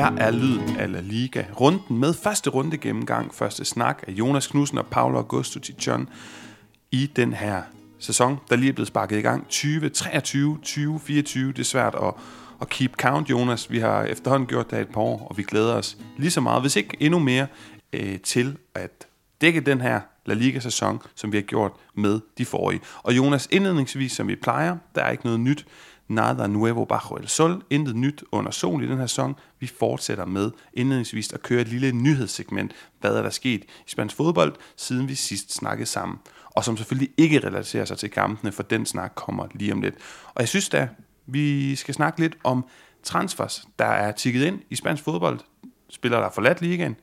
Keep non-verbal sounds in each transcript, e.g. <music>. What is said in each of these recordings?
Her er lyden af La Liga. Runden med første runde gennemgang, første snak af Jonas Knudsen og Paolo Augusto Tichon i den her sæson, der lige er blevet sparket i gang. 2023, 2024, det er svært at, at keep count, Jonas. Vi har efterhånden gjort det et par år, og vi glæder os lige så meget, hvis ikke endnu mere, øh, til at dække den her La Liga-sæson, som vi har gjort med de forrige. Og Jonas, indledningsvis, som vi plejer, der er ikke noget nyt. Nada nuevo bajo el sol. Intet nyt under solen i den her sæson. Vi fortsætter med indledningsvis at køre et lille nyhedssegment. Hvad er der sket i spansk fodbold, siden vi sidst snakkede sammen? Og som selvfølgelig ikke relaterer sig til kampene, for den snak kommer lige om lidt. Og jeg synes da, vi skal snakke lidt om transfers, der er tikket ind i spansk fodbold. Spillere, der har forladt ligaen,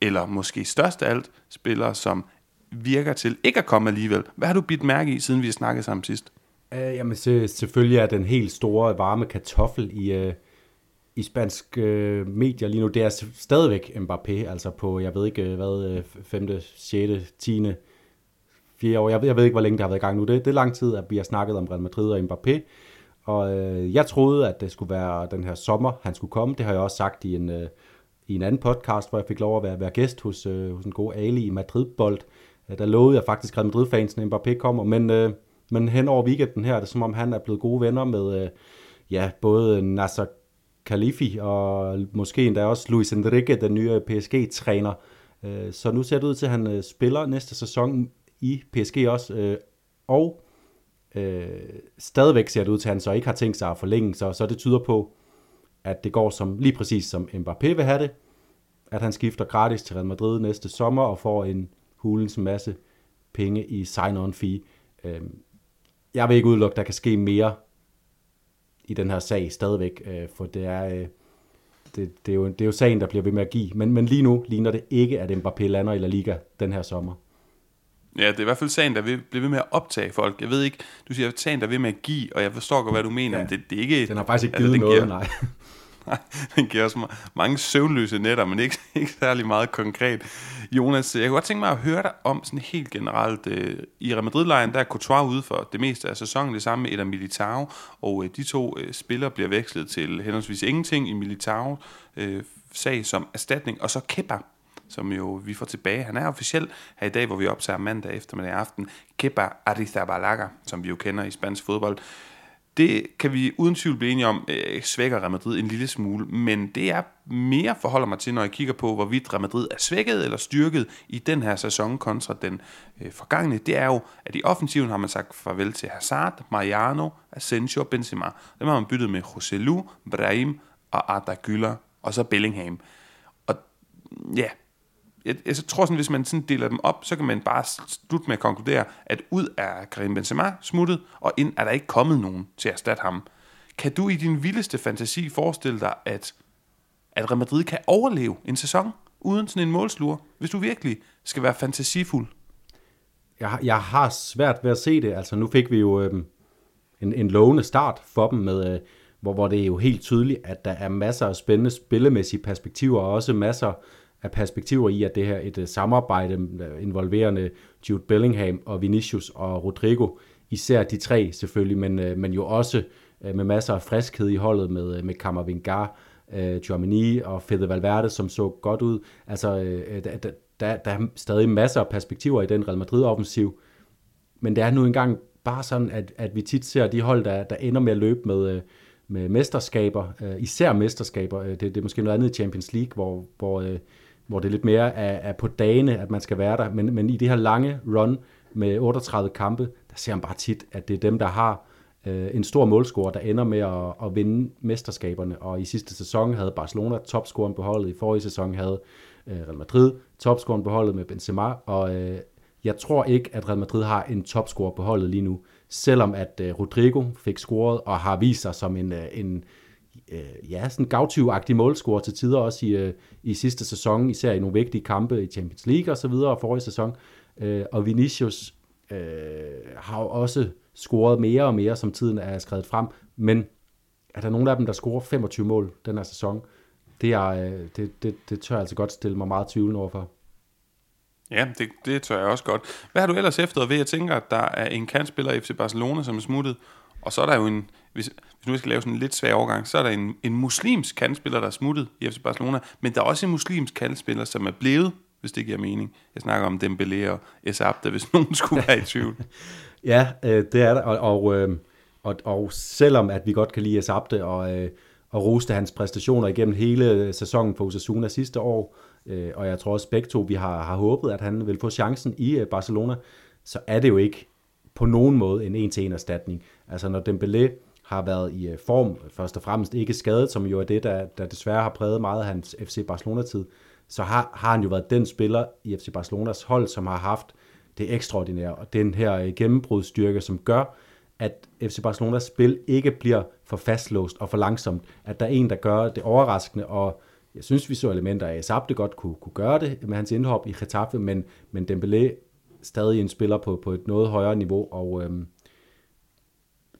eller måske størst af alt, spillere, som virker til ikke at komme alligevel. Hvad har du bidt mærke i, siden vi snakkede sammen sidst? Uh, jamen så, selvfølgelig er den helt store varme kartoffel i, uh, i spansk uh, medier lige nu, det er stadigvæk Mbappé, altså på, jeg ved ikke hvad, 5., 6., 10., 4 år, jeg ved, jeg ved ikke, hvor længe det har været i gang nu. Det, det er lang tid, at vi har snakket om Real Madrid og Mbappé, og uh, jeg troede, at det skulle være den her sommer, han skulle komme. Det har jeg også sagt i en, uh, i en anden podcast, hvor jeg fik lov at være, være gæst hos, uh, hos en god Ali i Madrid-bold. Uh, der lovede jeg faktisk Real Madrid-fansen, at Mbappé kommer, men... Uh, men hen over weekenden her er det som om, han er blevet gode venner med øh, ja, både Nasser Khalifi og måske endda også Luis Enrique, den nye PSG-træner. Øh, så nu ser det ud til, at han øh, spiller næste sæson i PSG også. Øh, og øh, stadigvæk ser det ud til, at han så ikke har tænkt sig at forlænge, så, så det tyder på, at det går som lige præcis som Mbappé vil have det, at han skifter gratis til Real Madrid næste sommer og får en hulens masse penge i sign-on fee. Øhm, jeg vil ikke udelukke, at der kan ske mere i den her sag stadigvæk, øh, for det er, øh, det, det, er jo, det er jo sagen, der bliver ved med at give. Men, men lige nu ligner det ikke, at Mbappé lander i La Liga den her sommer. Ja, det er i hvert fald sagen, der vil blive ved med at optage folk. Jeg ved ikke, du siger, at sagen, der vil ved med at give, og jeg forstår godt, hvad du mener. Ja, det, det er ikke, den har faktisk ikke altså, givet altså, noget, giver, nej. <laughs> <laughs> den giver os mange søvnløse netter, men ikke, <laughs> ikke særlig meget konkret. Jonas, jeg kunne godt tænke mig at høre dig om sådan helt generelt. Øh, I Real Madrid-lejen, der er Courtois ude for det meste af sæsonen, det samme med Eder Militao, og øh, de to øh, spillere bliver vekslet til henholdsvis ingenting i Militao øh, sag som erstatning, og så Kepa, som jo vi får tilbage. Han er officiel her i dag, hvor vi optager mandag eftermiddag aften. Kepa Arrizabalaga, som vi jo kender i spansk fodbold. Det kan vi uden tvivl blive enige om, øh, svækker Real Madrid en lille smule, men det er mere forholder mig til, når jeg kigger på, hvorvidt Real Madrid er svækket eller styrket i den her sæson kontra den øh, forgangne. Det er jo, at i offensiven har man sagt farvel til Hazard, Mariano, Asensio og Benzema. Dem har man byttet med Joselu, Brahim og Arda Güler, og så Bellingham. Og ja, jeg, jeg tror sådan, hvis man sådan deler dem op, så kan man bare slutte med at konkludere, at ud er Karim Benzema smuttet, og ind er der ikke kommet nogen til at erstatte ham. Kan du i din vildeste fantasi forestille dig, at, at Real Madrid kan overleve en sæson uden sådan en målsluger, hvis du virkelig skal være fantasifuld? Jeg, jeg har svært ved at se det. Altså nu fik vi jo øh, en, en lovende start for dem, med, øh, hvor, hvor det er jo helt tydeligt, at der er masser af spændende spillemæssige perspektiver, og også masser af perspektiver i, at det her et øh, samarbejde øh, involverende Jude Bellingham og Vinicius og Rodrigo, især de tre selvfølgelig, men, øh, men jo også med masser af friskhed i holdet med, med Camavinga, uh, og Fede Valverde, som så godt ud. Altså, uh, der, der, der er stadig masser af perspektiver i den Real Madrid-offensiv, men det er nu engang bare sådan, at, at vi tit ser de hold, der, der ender med at løbe med, med mesterskaber, især mesterskaber. Det, det er måske noget andet i Champions League, hvor, hvor hvor det er lidt mere er, er på dagene, at man skal være der. Men, men i det her lange run med 38 kampe, der ser man bare tit, at det er dem, der har øh, en stor målscore, der ender med at, at vinde mesterskaberne. Og i sidste sæson havde Barcelona topscoren på holdet. I forrige sæson havde øh, Real Madrid topscoren på holdet med Benzema. Og øh, jeg tror ikke, at Real Madrid har en topscorer på holdet lige nu. Selvom at øh, Rodrigo fik scoret og har vist sig som en, øh, en øh, ja, sådan gavtyv-agtig målscore til tider også i, øh, i sidste sæson, især i nogle vigtige kampe i Champions League og så videre, og forrige sæson. Øh, og Vinicius øh, har også scoret mere og mere, som tiden er skrevet frem, men er der nogen af dem, der scorer 25 mål den her sæson? Det, er, øh, det, det, det tør jeg altså godt stille mig meget tvivlende overfor. Ja, det, det tør jeg også godt. Hvad har du ellers efter ved? Jeg tænker, at der er en kantspiller i FC Barcelona, som er smuttet, og så er der jo en, hvis, hvis nu skal lave sådan en lidt svær overgang, så er der en, en muslimsk kandspiller, der er smuttet i FC Barcelona, men der er også en muslimsk kandspiller, som er blevet, hvis det giver mening. Jeg snakker om Dembélé og Esabte, hvis <laughs> nogen skulle være i tvivl. <laughs> ja, øh, det er der, og, og, øh, og, og selvom at vi godt kan lide Esabte og, øh, og roste hans præstationer igennem hele sæsonen for Osasuna sidste år, øh, og jeg tror også begge to, vi har, har håbet, at han vil få chancen i øh, Barcelona, så er det jo ikke på nogen måde en en-til-en erstatning. Altså når Dembélé har været i øh, form, først og fremmest ikke skadet, som jo er det, der, der desværre har præget meget af hans FC Barcelona-tid, så har, har han jo været den spiller i FC Barcelonas hold, som har haft det ekstraordinære, og den her øh, gennembrudstyrke, som gør, at FC Barcelonas spil ikke bliver for fastlåst og for langsomt. At der er en, der gør det overraskende, og jeg synes, vi så elementer af Sabte godt kunne, kunne gøre det med hans indhop i Getafe, men, men Dembélé stadig en spiller på, på et noget højere niveau, og øhm,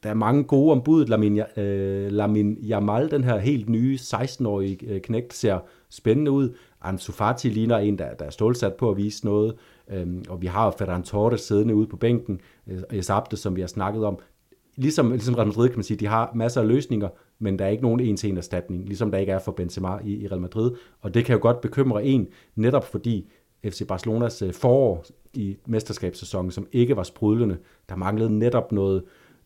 der er mange gode ombud. Lamin, øh, Lamin Jamal, den her helt nye 16-årige øh, knægt, ser spændende ud. Ansu Fati ligner en, der, der er stålsat på at vise noget. Øhm, og vi har Ferran Torres siddende ude på bænken. Øh, Esabte, som vi har snakket om. Ligesom, ligesom Real Madrid kan man sige, de har masser af løsninger, men der er ikke nogen en-til-en erstatning, ligesom der ikke er for Benzema i, i Real Madrid. Og det kan jo godt bekymre en, netop fordi FC Barcelonas øh, forår i mesterskabssæsonen, som ikke var sprudlende, der manglede netop noget,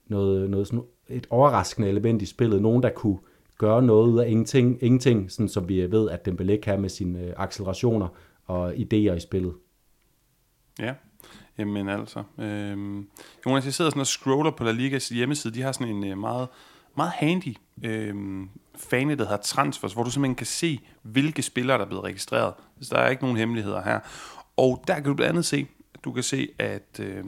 noget, noget sådan et overraskende element i spillet. Nogen, der kunne gøre noget ud af ingenting, ingenting sådan som vi ved, at Dembélé kan med sine øh, accelerationer og idéer i spillet. Ja, jamen altså. Øh, Jonas, jeg sidder sådan og scroller på La Ligas hjemmeside. De har sådan en øh, meget, meget handy øh, fane, der hedder Transfers, hvor du simpelthen kan se, hvilke spillere, der er blevet registreret. Så der er ikke nogen hemmeligheder her. Og der kan du blandt andet se, du kan se, at øh,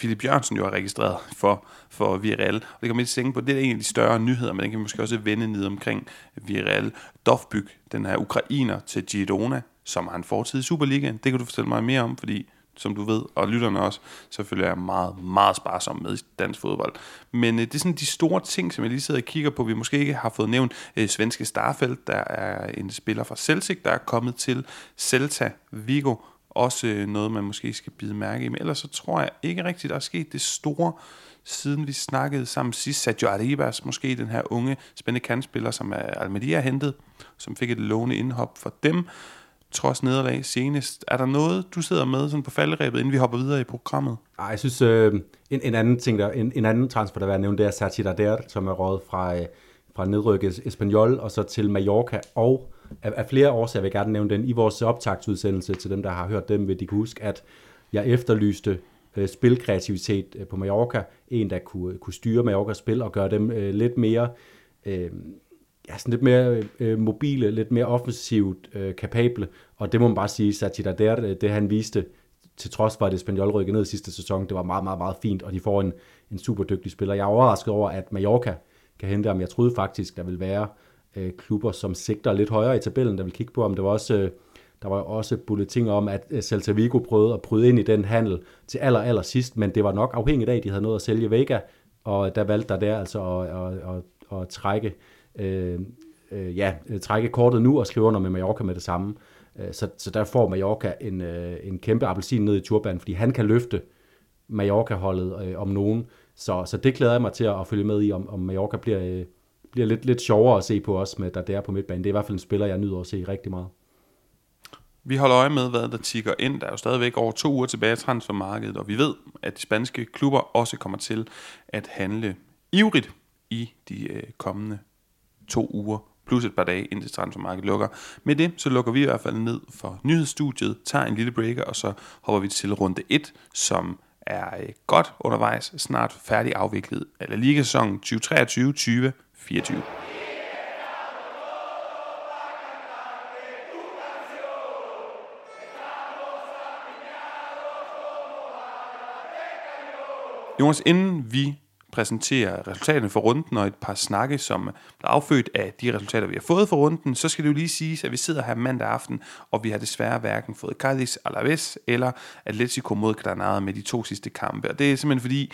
Philip Jørgensen jo er registreret for, for Villarreal. Og det kan man ikke på, det er en af de større nyheder, men den kan vi måske også vende ned omkring Villarreal. Dovbyk, den her ukrainer til Girona, som har en fortid i Superligaen. Det kan du fortælle mig mere om, fordi som du ved, og lytterne også, så følger jeg meget, meget sparsom med i dansk fodbold. Men øh, det er sådan de store ting, som jeg lige sidder og kigger på, vi måske ikke har fået nævnt. Øh, svenske Starfeldt, der er en spiller fra Celtic, der er kommet til Celta Vigo, også øh, noget, man måske skal bide mærke i. Men ellers så tror jeg ikke rigtigt, der er sket det store, siden vi snakkede sammen sidst. Sergio Arribas, måske den her unge, spændende kandspiller, som Almeria hentede, hentet, som fik et lovende indhop for dem trods nederlag senest. Er der noget, du sidder med sådan på falderæbet, inden vi hopper videre i programmet? Ej, jeg synes, øh, en, en, anden ting, der, en, en anden transfer, der var nævnt, det er Sergio Darder, som er råd fra, øh, fra nedrykket Espanyol og så til Mallorca, og af, af flere årsager vil jeg gerne nævne den. I vores optagsudsendelse til dem, der har hørt dem, vil de kunne huske, at jeg efterlyste øh, spilkreativitet øh, på Mallorca. En, der kunne, kunne styre Mallorcas spil og gøre dem øh, lidt mere... Øh, ja, sådan lidt mere øh, mobile, lidt mere offensivt øh, kapable, og det må man bare sige, Sachi der, øh, det, han viste, til trods for, at Espanyol rykkede ned sidste sæson, det var meget, meget, meget fint, og de får en, en super dygtig spiller. Jeg er overrasket over, at Mallorca kan hente ham. Jeg troede faktisk, der vil være øh, klubber, som sigter lidt højere i tabellen, der vil kigge på om Det var også, øh, der var også bulletiner om, at øh, Celta Vigo prøvede at bryde ind i den handel til aller, aller sidst, men det var nok afhængigt af, at de havde noget at sælge Vega, og der valgte der der altså at, at, at, at trække øh, øh, ja, trække kortet nu og skrive under med Mallorca med det samme. Øh, så, så der får Mallorca en, øh, en kæmpe appelsin ned i turbanen, fordi han kan løfte Mallorca-holdet øh, om nogen. Så, så det glæder jeg mig til at, at følge med i, om, om Mallorca bliver, øh, bliver lidt, lidt sjovere at se på os, med der der på midtbanen. Det er i hvert fald en spiller, jeg nyder at se rigtig meget. Vi holder øje med, hvad der tigger ind. Der er jo stadigvæk over to uger tilbage i transfermarkedet, og vi ved, at de spanske klubber også kommer til at handle ivrigt i de øh, kommende to uger plus et par dage, indtil transfermarkedet lukker. Med det, så lukker vi i hvert fald ned for nyhedsstudiet, tager en lille breaker, og så hopper vi til runde 1, som er øh, godt undervejs, snart færdig afviklet af La Liga-sæsonen 2023-2024. Jonas, inden vi præsenterer resultaterne for runden og et par snakke, som er affødt af de resultater, vi har fået for runden, så skal det jo lige sige, at vi sidder her mandag aften, og vi har desværre hverken fået Cadiz Alaves eller Atletico mod Granada med de to sidste kampe. Og det er simpelthen fordi,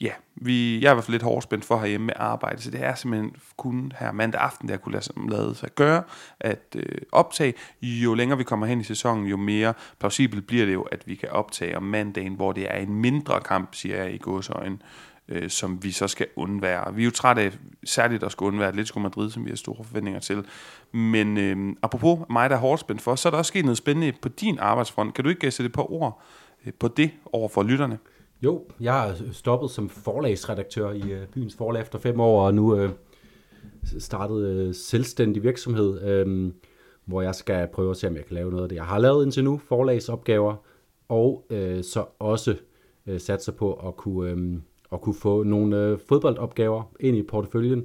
ja, vi, jeg er i hvert fald lidt hårdspændt for herhjemme med arbejde, så det er simpelthen kun her mandag aften, der kunne lade, lade sig gøre at øh, optage. Jo længere vi kommer hen i sæsonen, jo mere plausibelt bliver det jo, at vi kan optage om mandagen, hvor det er en mindre kamp, siger jeg i godsøjen, øh, som vi så skal undvære. Vi er jo trætte af særligt at skulle undvære Atletico Madrid, som vi har store forventninger til. Men øh, apropos mig, der er hårdspændt for, så er der også sket noget spændende på din arbejdsfront. Kan du ikke sætte et par ord øh, på det over for lytterne? Jo, jeg har stoppet som forlagsredaktør i øh, byens forlag efter fem år, og nu øh, startet øh, selvstændig virksomhed, øh, hvor jeg skal prøve at se, om jeg kan lave noget af det. Jeg har lavet indtil nu forlagsopgaver, og øh, så også øh, satser på at kunne, øh, at kunne få nogle øh, fodboldopgaver ind i porteføljen.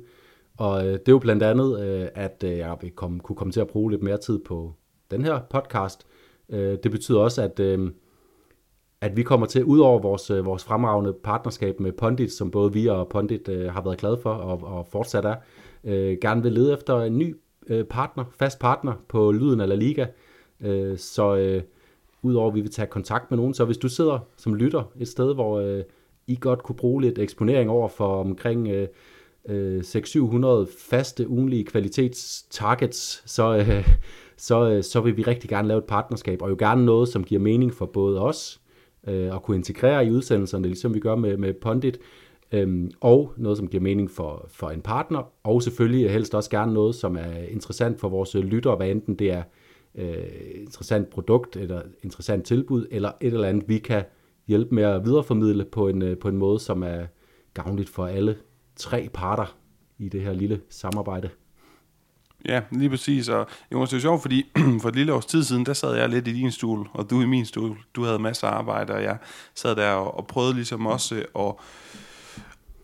Og øh, det er jo blandt andet, øh, at øh, jeg vil komme, kunne komme til at bruge lidt mere tid på den her podcast. Øh, det betyder også, at, øh, at vi kommer til, ud over vores, øh, vores fremragende partnerskab med Pondit, som både vi og Pondit øh, har været glade for og, og fortsat er, øh, gerne vil lede efter en ny øh, partner, fast partner på Lyden af La Liga. Øh, så øh, udover at vi vil tage kontakt med nogen, så hvis du sidder som lytter et sted, hvor øh, I godt kunne bruge lidt eksponering over for omkring øh, øh, 600-700 faste ugenlige kvalitetstargets, så, øh, så, øh, så vil vi rigtig gerne lave et partnerskab, og jo gerne noget, som giver mening for både os, øh, at kunne integrere i udsendelserne, ligesom vi gør med, med Pondit, øhm, og noget, som giver mening for, for en partner, og selvfølgelig helst også gerne noget, som er interessant for vores lyttere, hvad enten det er øh, interessant produkt, eller interessant tilbud, eller et eller andet, vi kan hjælpe med at videreformidle på en, øh, på en måde, som er gavnligt for alle tre parter i det her lille samarbejde. Ja, lige præcis. Og Jonas, det er sjovt, fordi <clears throat> for et lille års tid siden, der sad jeg lidt i din stol, og du i min stol. Du havde masser af arbejde, og jeg sad der og, og prøvede ligesom også at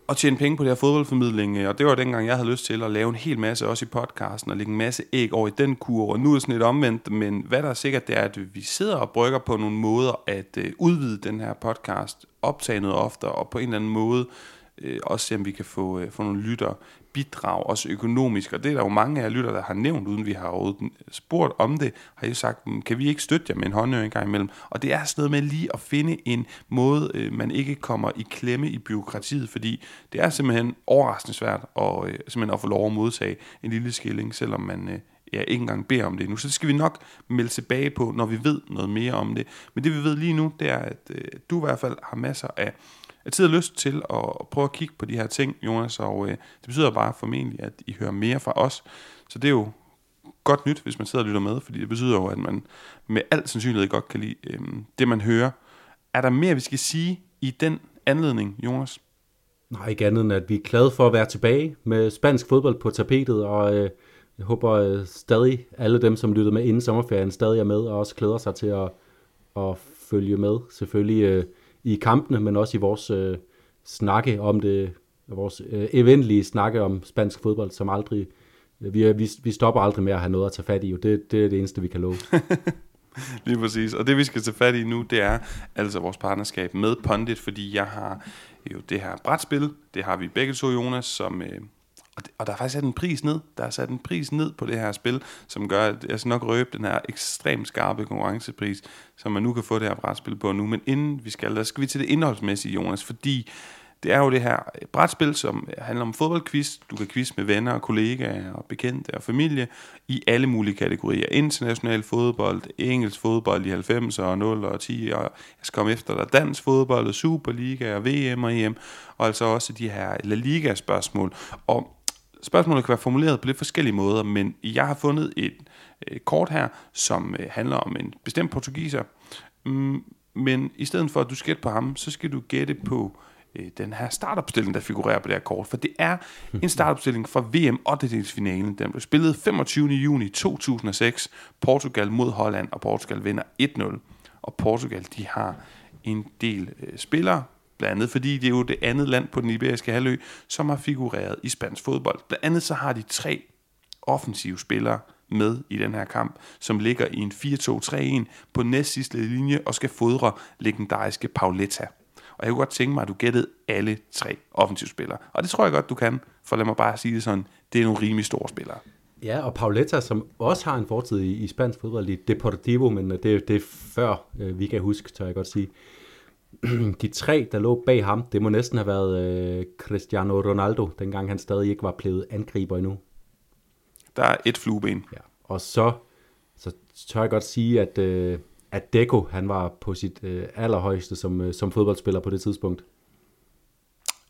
at tjene penge på det her fodboldformidling, og det var dengang, jeg havde lyst til at lave en hel masse også i podcasten, og lægge en masse æg over i den kur, og nu er det sådan lidt omvendt, men hvad der er sikkert, det er, at vi sidder og brygger på nogle måder at øh, udvide den her podcast, optage noget oftere, og på en eller anden måde øh, også se, om vi kan få, øh, få nogle lytter bidrag, også økonomisk. Og det er der jo mange af lytter, der har nævnt, uden vi har spurgt om det, har jo sagt, mm, kan vi ikke støtte jer med en håndøring en gang imellem? Og det er sådan noget med lige at finde en måde, øh, man ikke kommer i klemme i byråkratiet, fordi det er simpelthen overraskende svært at, øh, simpelthen at få lov at modtage en lille skilling, selvom man øh, ja, ikke engang beder om det nu. Så det skal vi nok melde tilbage på, når vi ved noget mere om det. Men det vi ved lige nu, det er, at øh, du i hvert fald har masser af af tid og lyst til at prøve at kigge på de her ting, Jonas, og øh, det betyder bare formentlig, at I hører mere fra os. Så det er jo godt nyt, hvis man sidder og lytter med, fordi det betyder jo, at man med al sandsynlighed godt kan lide øh, det, man hører. Er der mere, vi skal sige i den anledning, Jonas? Nej, ikke andet end, at vi er glade for at være tilbage med spansk fodbold på tapetet, og øh, jeg håber øh, stadig, alle dem, som lyttede med inden sommerferien, stadig er med, og også glæder sig til at, at følge med. Selvfølgelig øh, i kampene, men også i vores øh, snakke om det, vores øh, eventlige snakke om spansk fodbold, som aldrig, øh, vi, vi, vi stopper aldrig med at have noget at tage fat i, og det, det er det eneste, vi kan love. <laughs> Lige præcis. Og det vi skal tage fat i nu, det er altså vores partnerskab med Pondit, fordi jeg har jo det her brætspil, det har vi begge to, Jonas, som, øh, og, det, og der er faktisk sat en pris ned. Der er sat en pris ned på det her spil, som gør, at jeg skal nok røbe den her ekstremt skarpe konkurrencepris, som man nu kan få det her brætspil på nu. Men inden vi skal, der skal vi til det indholdsmæssige, Jonas, fordi det er jo det her brætspil, som handler om fodboldquiz. Du kan quiz med venner og kollegaer og bekendte og familie i alle mulige kategorier. International fodbold, engelsk fodbold i 90'er og 0 og 10, og jeg skal komme efter dig dansk fodbold og Superliga og VM og EM, og altså også de her La Liga spørgsmål. Og Spørgsmålet kan være formuleret på lidt forskellige måder, men jeg har fundet et øh, kort her, som øh, handler om en bestemt portugiser. Mm, men i stedet for, at du skal gætte på ham, så skal du gætte på øh, den her startopstilling, der figurerer på det her kort. For det er en startopstilling fra VM 8. finalen. Den blev spillet 25. juni 2006. Portugal mod Holland, og Portugal vinder 1-0. Og Portugal, de har en del øh, spillere, Blandt andet fordi det er jo det andet land på den iberiske halvø, som har figureret i spansk fodbold. Blandt andet så har de tre offensive spillere med i den her kamp, som ligger i en 4-2-3-1 på næst sidste linje og skal fodre legendariske Pauletta. Og jeg kunne godt tænke mig, at du gættede alle tre offensive spillere. Og det tror jeg godt, du kan, for lad mig bare sige det sådan, det er nogle rimelig store spillere. Ja, og Pauletta, som også har en fortid i, i spansk fodbold i Deportivo, men det, det er før øh, vi kan huske, tør jeg godt sige. <clears throat> de tre, der lå bag ham, det må næsten have været øh, Cristiano Ronaldo, dengang han stadig ikke var blevet angriber endnu. Der er et flueben. Ja. Og så, så tør jeg godt sige, at, øh, at Deco, han var på sit øh, allerhøjeste som, øh, som fodboldspiller på det tidspunkt.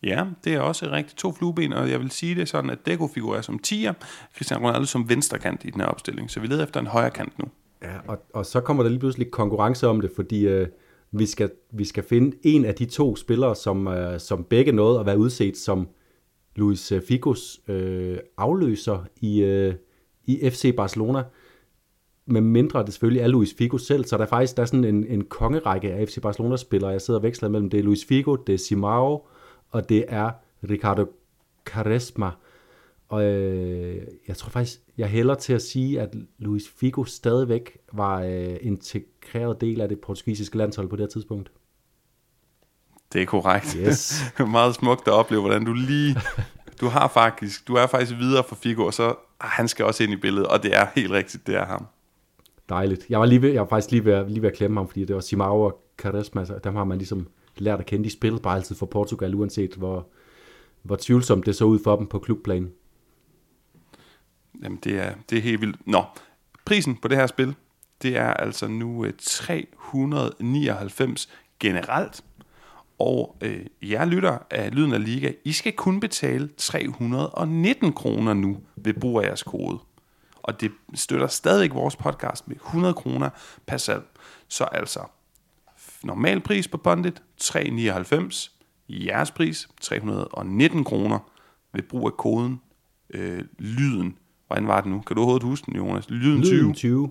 Ja, det er også rigtig to flueben, og jeg vil sige det sådan, at Deco figurerer som 10'er, Cristiano Ronaldo som venstrekant i den her opstilling. Så vi leder efter en højre kant nu. Ja, og, og så kommer der lige pludselig konkurrence om det, fordi øh, vi, skal, vi skal finde en af de to spillere, som, øh, som begge nåede at være udset som Luis øh, Figos øh, afløser i, øh, i FC Barcelona. Med mindre det selvfølgelig er Luis Figo selv, så der er faktisk der er sådan en, en kongerække af FC Barcelona-spillere, jeg sidder og veksler mellem. Det er Luis Figo, det er Simao, og det er Ricardo Caresma. Og øh, jeg tror faktisk, jeg hælder til at sige, at Luis Figo stadigvæk var øh, integreret del af det portugisiske landshold på det her tidspunkt. Det er korrekt. Yes. <laughs> Meget smukt at opleve, hvordan du lige... Du har faktisk, du er faktisk videre for Figo, og så ah, han skal også ind i billedet, og det er helt rigtigt, det er ham. Dejligt. Jeg var, lige ved, jeg var faktisk lige ved, lige ved at klemme ham, fordi det var Simao og Caresma, dem har man ligesom lært at kende. De spillede bare altid for Portugal, uanset hvor, hvor tvivlsomt det så ud for dem på klubplanen. Jamen, det er, det er helt vildt. Nå, prisen på det her spil, det er altså nu øh, 399 generelt. Og øh, jer lytter af Lyden af Liga, I skal kun betale 319 kroner nu ved brug af jeres kode. Og det støtter stadig vores podcast med 100 kroner per salg. Så altså, normal pris på Bondit, 399. Jeres pris, 319 kroner ved brug af koden øh, Lyden. Hvordan var det nu? Kan du overhovedet huske den, Jonas? Lyden 20. Lyden 20.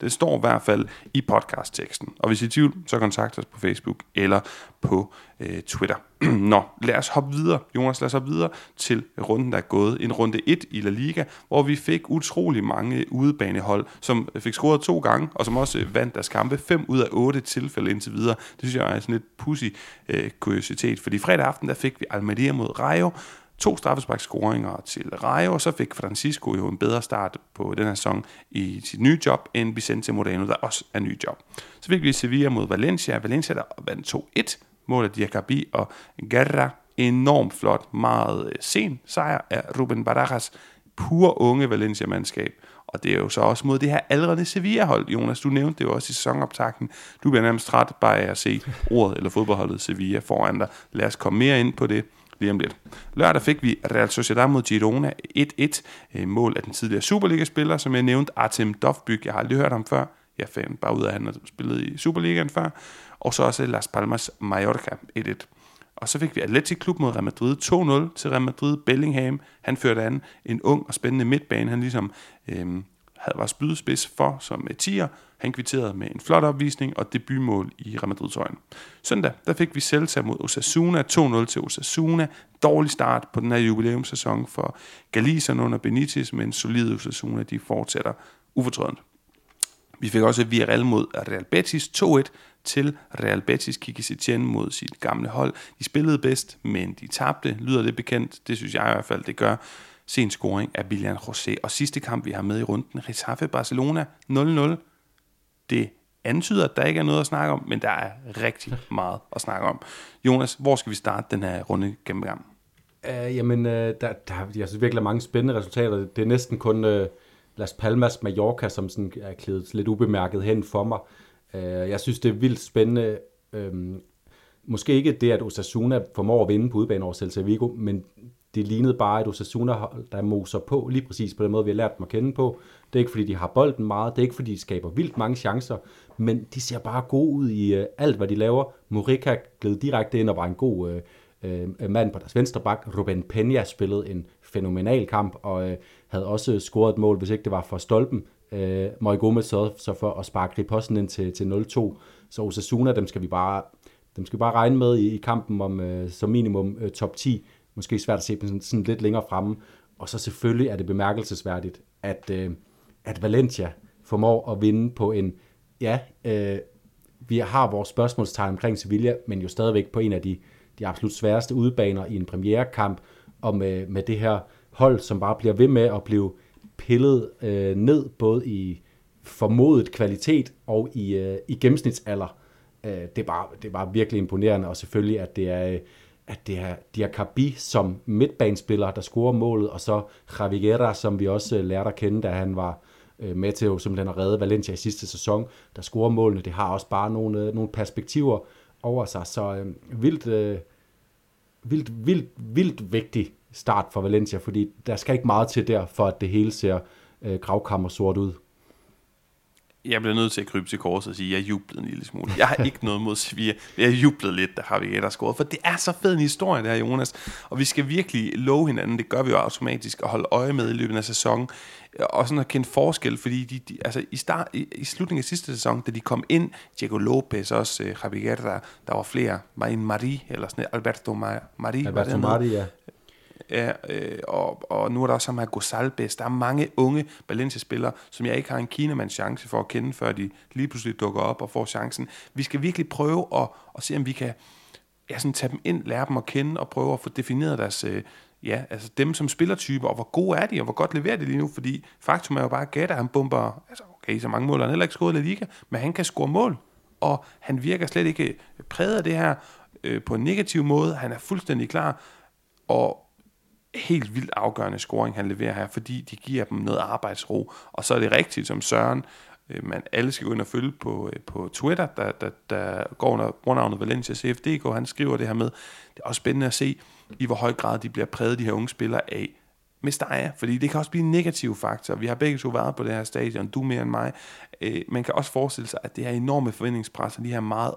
Det står i hvert fald i podcastteksten. Og hvis I er i tvivl, så kontakt os på Facebook eller på øh, Twitter. <clears throat> Nå, lad os hoppe videre. Jonas, lad os hoppe videre til runden, der er gået. En runde 1 i La Liga, hvor vi fik utrolig mange udebanehold, som fik scoret to gange, og som også vandt deres kampe. 5 ud af 8 tilfælde indtil videre. Det synes jeg er sådan lidt pussy øh, kuriositet. Fordi fredag aften, der fik vi Almeria mod Rayo, to straffesparkscoringer til Rayo, og så fik Francisco jo en bedre start på den her sæson i sit nye job, end Vicente Moreno, der også er ny job. Så fik vi Sevilla mod Valencia, Valencia der vandt 2-1, mål af Diakabi og Guerra, enormt flot, meget øh, sen sejr af Ruben Barajas, pur unge Valencia-mandskab. Og det er jo så også mod det her aldrende Sevilla-hold, Jonas. Du nævnte det jo også i sæsonoptakten. Du bliver nærmest træt bare af at se ordet eller fodboldholdet Sevilla foran dig. Lad os komme mere ind på det lige om lidt. Lørdag fik vi Real Sociedad mod Girona 1-1. Øh, mål af den tidligere Superliga-spiller, som jeg nævnte, Artem Dovbyk. Jeg har aldrig hørt ham før. Jeg fandt bare ud af, at han har spillet i Superligaen før. Og så også Las Palmas Mallorca 1-1. Og så fik vi Atletic Klub mod Real Madrid 2-0 til Real Madrid. Bellingham, han førte an en ung og spændende midtbane. Han ligesom øhm, havde var spydspids for som eh, etier. Han kvitterede med en flot opvisning og debutmål i Real Madrids øjne. Søndag der fik vi Celta mod Osasuna 2-0 til Osasuna. Dårlig start på den her jubilæumssæson for Galicerne under Benitez, men solide Osasuna de fortsætter ufortrødent. Vi fik også Villarreal mod Real Betis 2-1 til Real Betis Kiki Setien mod sit gamle hold. De spillede bedst, men de tabte. Lyder det bekendt? Det synes jeg i hvert fald, det gør. Sen scoring af William José. Og sidste kamp, vi har med i runden, Retafe Barcelona 0-0. Det antyder, at der ikke er noget at snakke om, men der er rigtig meget at snakke om. Jonas, hvor skal vi starte den her runde gennemgang? Uh, jamen, uh, der, der, jeg synes altså virkelig mange spændende resultater. Det er næsten kun uh, Las Palmas Mallorca, som sådan er klædet lidt ubemærket hen for mig. Uh, jeg synes, det er vildt spændende. Uh, måske ikke det, at Osasuna formår at vinde på udebane over Celta Vigo, men det lignede bare et Osasuna, der moser på lige præcis på den måde, vi har lært dem at kende på. Det er ikke, fordi de har bolden meget, det er ikke, fordi de skaber vildt mange chancer, men de ser bare gode ud i uh, alt, hvad de laver. Morica gled direkte ind og var en god uh, uh, mand på deres venstre bak. Ruben Peña spillede en fænomenal kamp, og uh, havde også scoret et mål, hvis ikke det var for stolpen. Uh, Møj Gomez så, så for at sparke Riposten ind til, til 0-2. Så Osasuna, dem skal vi bare, dem skal vi bare regne med i, i kampen om uh, som minimum uh, top 10 måske svært at se dem sådan, sådan lidt længere fremme. Og så selvfølgelig er det bemærkelsesværdigt, at, øh, at Valencia formår at vinde på en, ja, øh, vi har vores spørgsmålstegn omkring Sevilla, men jo stadigvæk på en af de, de absolut sværeste udebaner i en premierekamp, og med, med det her hold, som bare bliver ved med at blive pillet øh, ned, både i formodet kvalitet og i, øh, i gennemsnitsalder. Øh, det, er bare, det er bare virkelig imponerende, og selvfølgelig, at det er... Øh, at det er Diakabi som midtbanespiller, der scorer målet, og så Javi som vi også øh, lærte at kende, da han var øh, med til den at redde Valencia i sidste sæson, der scorer målene. Det har også bare nogle, øh, nogle perspektiver over sig, så øh, vildt, øh, vildt, vildt, vildt vigtig start for Valencia, fordi der skal ikke meget til der, for at det hele ser øh, gravkammer sort ud jeg bliver nødt til at krybe til korset og sige, at jeg jublede en lille smule. Jeg har ikke noget mod Sevilla. Jeg jublede lidt, da har vi et scoret. For det er så fed en historie, det her, Jonas. Og vi skal virkelig love hinanden, det gør vi jo automatisk, at holde øje med i løbet af sæsonen. Og sådan at kende forskel, fordi de, de, altså i, start, i, i, slutningen af sidste sæson, da de kom ind, Diego Lopez, også uh, Javier Guerra, der var flere, Marin Marie, eller sådan Alberto Marie. Alberto Marie, ja. Ja, øh, og, og nu er der også ham her Gosalbes. Der er mange unge Valencia-spillere, som jeg ikke har en Kinamands chance for at kende, før de lige pludselig dukker op og får chancen. Vi skal virkelig prøve at, at se, om vi kan ja, sådan tage dem ind, lære dem at kende og prøve at få defineret deres, øh, ja, altså dem som spillertyper, og hvor gode er de, og hvor godt leverer de lige nu, fordi faktum er jo bare, at Gata, han bomber, altså okay, så mange mål, han heller ikke scoret i Liga, men han kan score mål, og han virker slet ikke præget af det her øh, på en negativ måde, han er fuldstændig klar, og helt vildt afgørende scoring, han leverer her, fordi de giver dem noget arbejdsro. Og så er det rigtigt, som Søren, øh, man alle skal gå ind og følge på, øh, på Twitter, der, der, der går under brugernavnet Valencia CFDK, han skriver det her med, det er også spændende at se, i hvor høj grad de bliver præget, de her unge spillere, af Mestaya, fordi det kan også blive en negativ faktor. Vi har begge to været på det her stadion, du mere end mig. Øh, man kan også forestille sig, at det her enorme forventningspres, og de her meget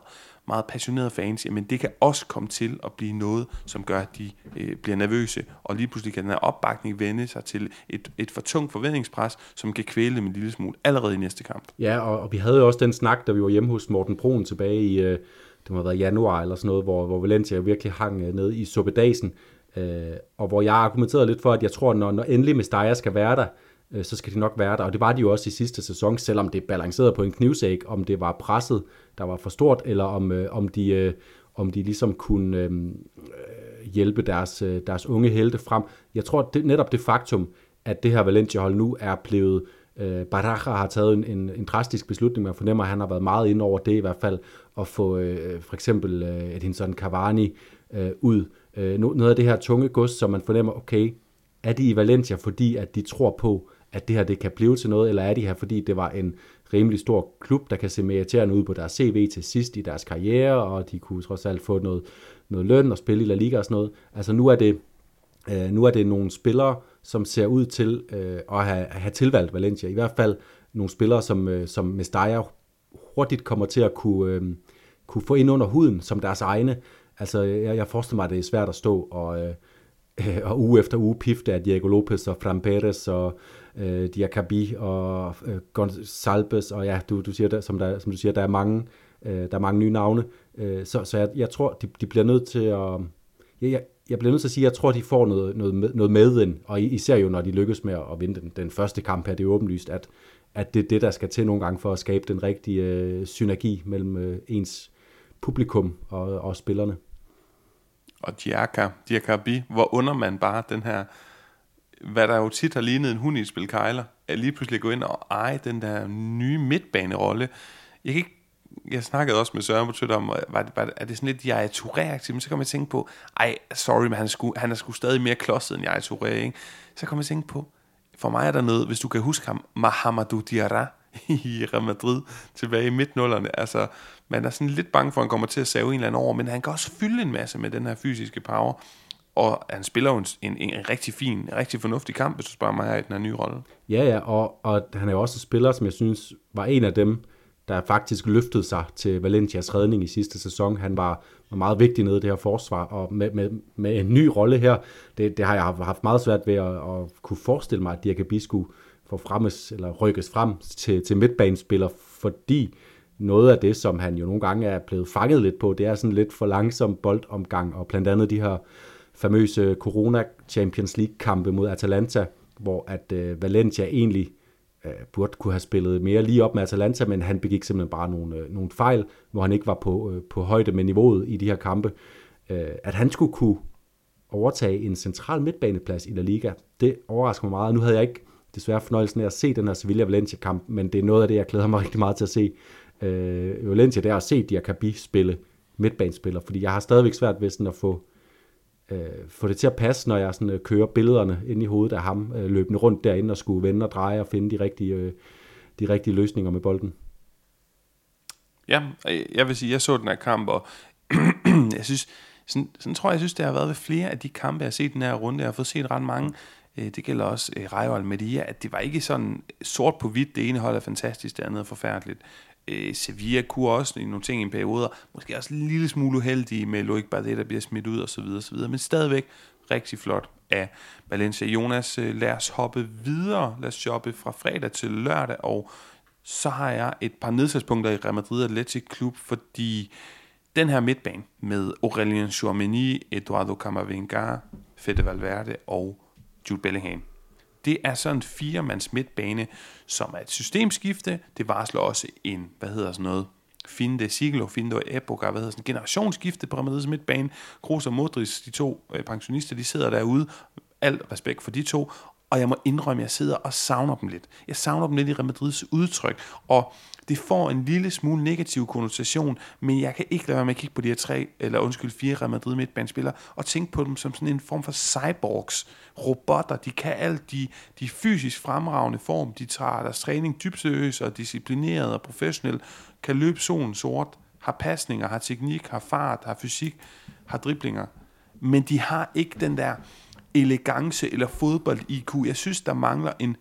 meget passionerede fans, jamen det kan også komme til at blive noget, som gør, at de øh, bliver nervøse, og lige pludselig kan den her opbakning vende sig til et, et for tungt forventningspres, som kan kvæle dem en lille smule allerede i næste kamp. Ja, og, og vi havde jo også den snak, da vi var hjemme hos Morten Broen tilbage i, øh, det må have været januar eller sådan noget, hvor, hvor Valencia virkelig hang øh, ned i suppedasen, øh, og hvor jeg argumenterede lidt for, at jeg tror, når, når endelig Mestalla skal være der, øh, så skal de nok være der. Og det var de jo også i sidste sæson, selvom det balancerede på en knivsæk, om det var presset, der var for stort, eller om, øh, om, de, øh, om de ligesom kunne øh, øh, hjælpe deres, øh, deres unge helte frem. Jeg tror det, netop det faktum, at det her Valencia-hold nu er blevet øh, Baraja har taget en, en, en drastisk beslutning, man fornemmer, at han har været meget ind over det i hvert fald, at få øh, for eksempel øh, Edinson Cavani øh, ud. Øh, noget af det her tunge gods, som man fornemmer, okay, er de i Valencia, fordi at de tror på, at det her det kan blive til noget, eller er de her, fordi det var en rimelig stor klub, der kan se meriterende ud på deres CV til sidst i deres karriere, og de kunne trods alt få noget, noget løn og spille i La Liga og sådan noget. Altså nu er det, øh, nu er det nogle spillere, som ser ud til øh, at have, have tilvalgt Valencia. I hvert fald nogle spillere, som, øh, som Mestalla hurtigt kommer til at kunne, øh, kunne få ind under huden som deres egne. Altså jeg, jeg forestiller mig, at det er svært at stå og, øh, <laughs> og uge efter uge pifte af Diego Lopez og Fran Perez og øh, Diakabi og øh, Gonsalves, og ja, du, du siger, der, som, der, som du siger, der er mange, øh, der er mange nye navne, øh, så, så jeg, jeg tror, de, de bliver nødt til at, ja, jeg, jeg bliver nødt til at sige, at jeg tror, de får noget, noget, med, noget med ind, og især jo, når de lykkes med at vinde den, den første kamp her, det er åbenlyst, at, at det er det, der skal til nogle gange for at skabe den rigtige øh, synergi mellem øh, ens publikum og, og spillerne. Og Diaka, Diakabi, hvor under man bare den her hvad der jo tit har lignet en hund i et spil kejler, at lige pludselig gå ind og eje den der nye midtbanerolle. Jeg kan ikke jeg snakkede også med Søren på Twitter om, var det, var det, er det sådan lidt Yaya Touré-aktiv? men så kom jeg tænke på, ej, sorry, men han er sgu, han er sgu stadig mere klodset end Yaya Touré, ikke? Så kom jeg tænke på, for mig er der noget, hvis du kan huske ham, Mahamadou Diarra <laughs> i Real Madrid tilbage i midtnullerne. Altså, man er sådan lidt bange for, at han kommer til at save en eller anden over, men han kan også fylde en masse med den her fysiske power og han spiller jo en, en, en rigtig fin, en rigtig fornuftig kamp, hvis du spørger mig her i den her nye rolle. Ja, ja, og, og han er jo også en spiller, som jeg synes var en af dem, der faktisk løftede sig til Valencias redning i sidste sæson. Han var, var meget vigtig nede i det her forsvar, og med, med, med en ny rolle her, det, det har jeg haft meget svært ved at, at kunne forestille mig, at Diakabi skulle få fremmes, eller rykkes frem til, til midtbanespiller, fordi noget af det, som han jo nogle gange er blevet fanget lidt på, det er sådan lidt for langsom boldomgang, og blandt andet de her famøse Corona Champions League kampe mod Atalanta, hvor at øh, Valencia egentlig øh, burde kunne have spillet mere lige op med Atalanta, men han begik simpelthen bare nogle, øh, nogle fejl, hvor han ikke var på, øh, på højde med niveauet i de her kampe. Øh, at han skulle kunne overtage en central midtbaneplads i La Liga, det overrasker mig meget. Nu havde jeg ikke desværre fornøjelsen af at se den her Sevilla-Valencia-kamp, men det er noget af det, jeg glæder mig <laughs> rigtig meget til at se. Øh, Valencia, det er at se Diakabi spille midtbanespiller, fordi jeg har stadigvæk svært ved sådan at få øh, Øh, få det til at passe, når jeg sådan, øh, kører billederne ind i hovedet af ham, øh, løbende rundt derinde og skulle vende og dreje og finde de rigtige, øh, de rigtige løsninger med bolden. Ja, jeg vil sige, jeg så den her kamp, og <clears throat> jeg synes, sådan, sådan tror jeg, jeg synes, det har været ved flere af de kampe, jeg har set den her runde. Jeg har fået set ret mange. Øh, det gælder også øh, Rayo Almeria, at det var ikke sådan sort på hvidt. Det ene hold er fantastisk, det andet er forfærdeligt. Øh, Sevilla kunne også i nogle ting i en periode, måske også en lille smule uheldige med Loic Bardet, der bliver smidt ud osv. osv. Men stadigvæk rigtig flot af Valencia. Jonas, øh, lad os hoppe videre. Lad os shoppe fra fredag til lørdag, og så har jeg et par nedsatspunkter i Real Madrid Athletic Klub, fordi den her midtbane med Aurelien Chouameni, Eduardo Camavinga, Fede Valverde og Jude Bellingham. Det er sådan en firemands midtbane, som er et systemskifte. Det varsler også en, hvad hedder sådan noget, fin de siglo, finde epoca, hvad hedder sådan, generationsskifte på Real midtbane. Kroos og Modric, de to øh, pensionister, de sidder derude. Alt respekt for de to, og jeg må indrømme, at jeg sidder og savner dem lidt. Jeg savner dem lidt i Real Madrids udtryk, og det får en lille smule negativ konnotation, men jeg kan ikke lade være med at kigge på de her tre, eller undskyld, fire Real Madrid midtbanespillere, og tænke på dem som sådan en form for cyborgs, robotter, de kan alt, de, de fysisk fremragende form, de tager deres træning dybt seriøst og disciplineret og professionelt, kan løbe solen sort, har pasninger, har teknik, har fart, har fysik, har driblinger, men de har ikke den der elegance eller fodbold-IQ. Jeg synes, der mangler en,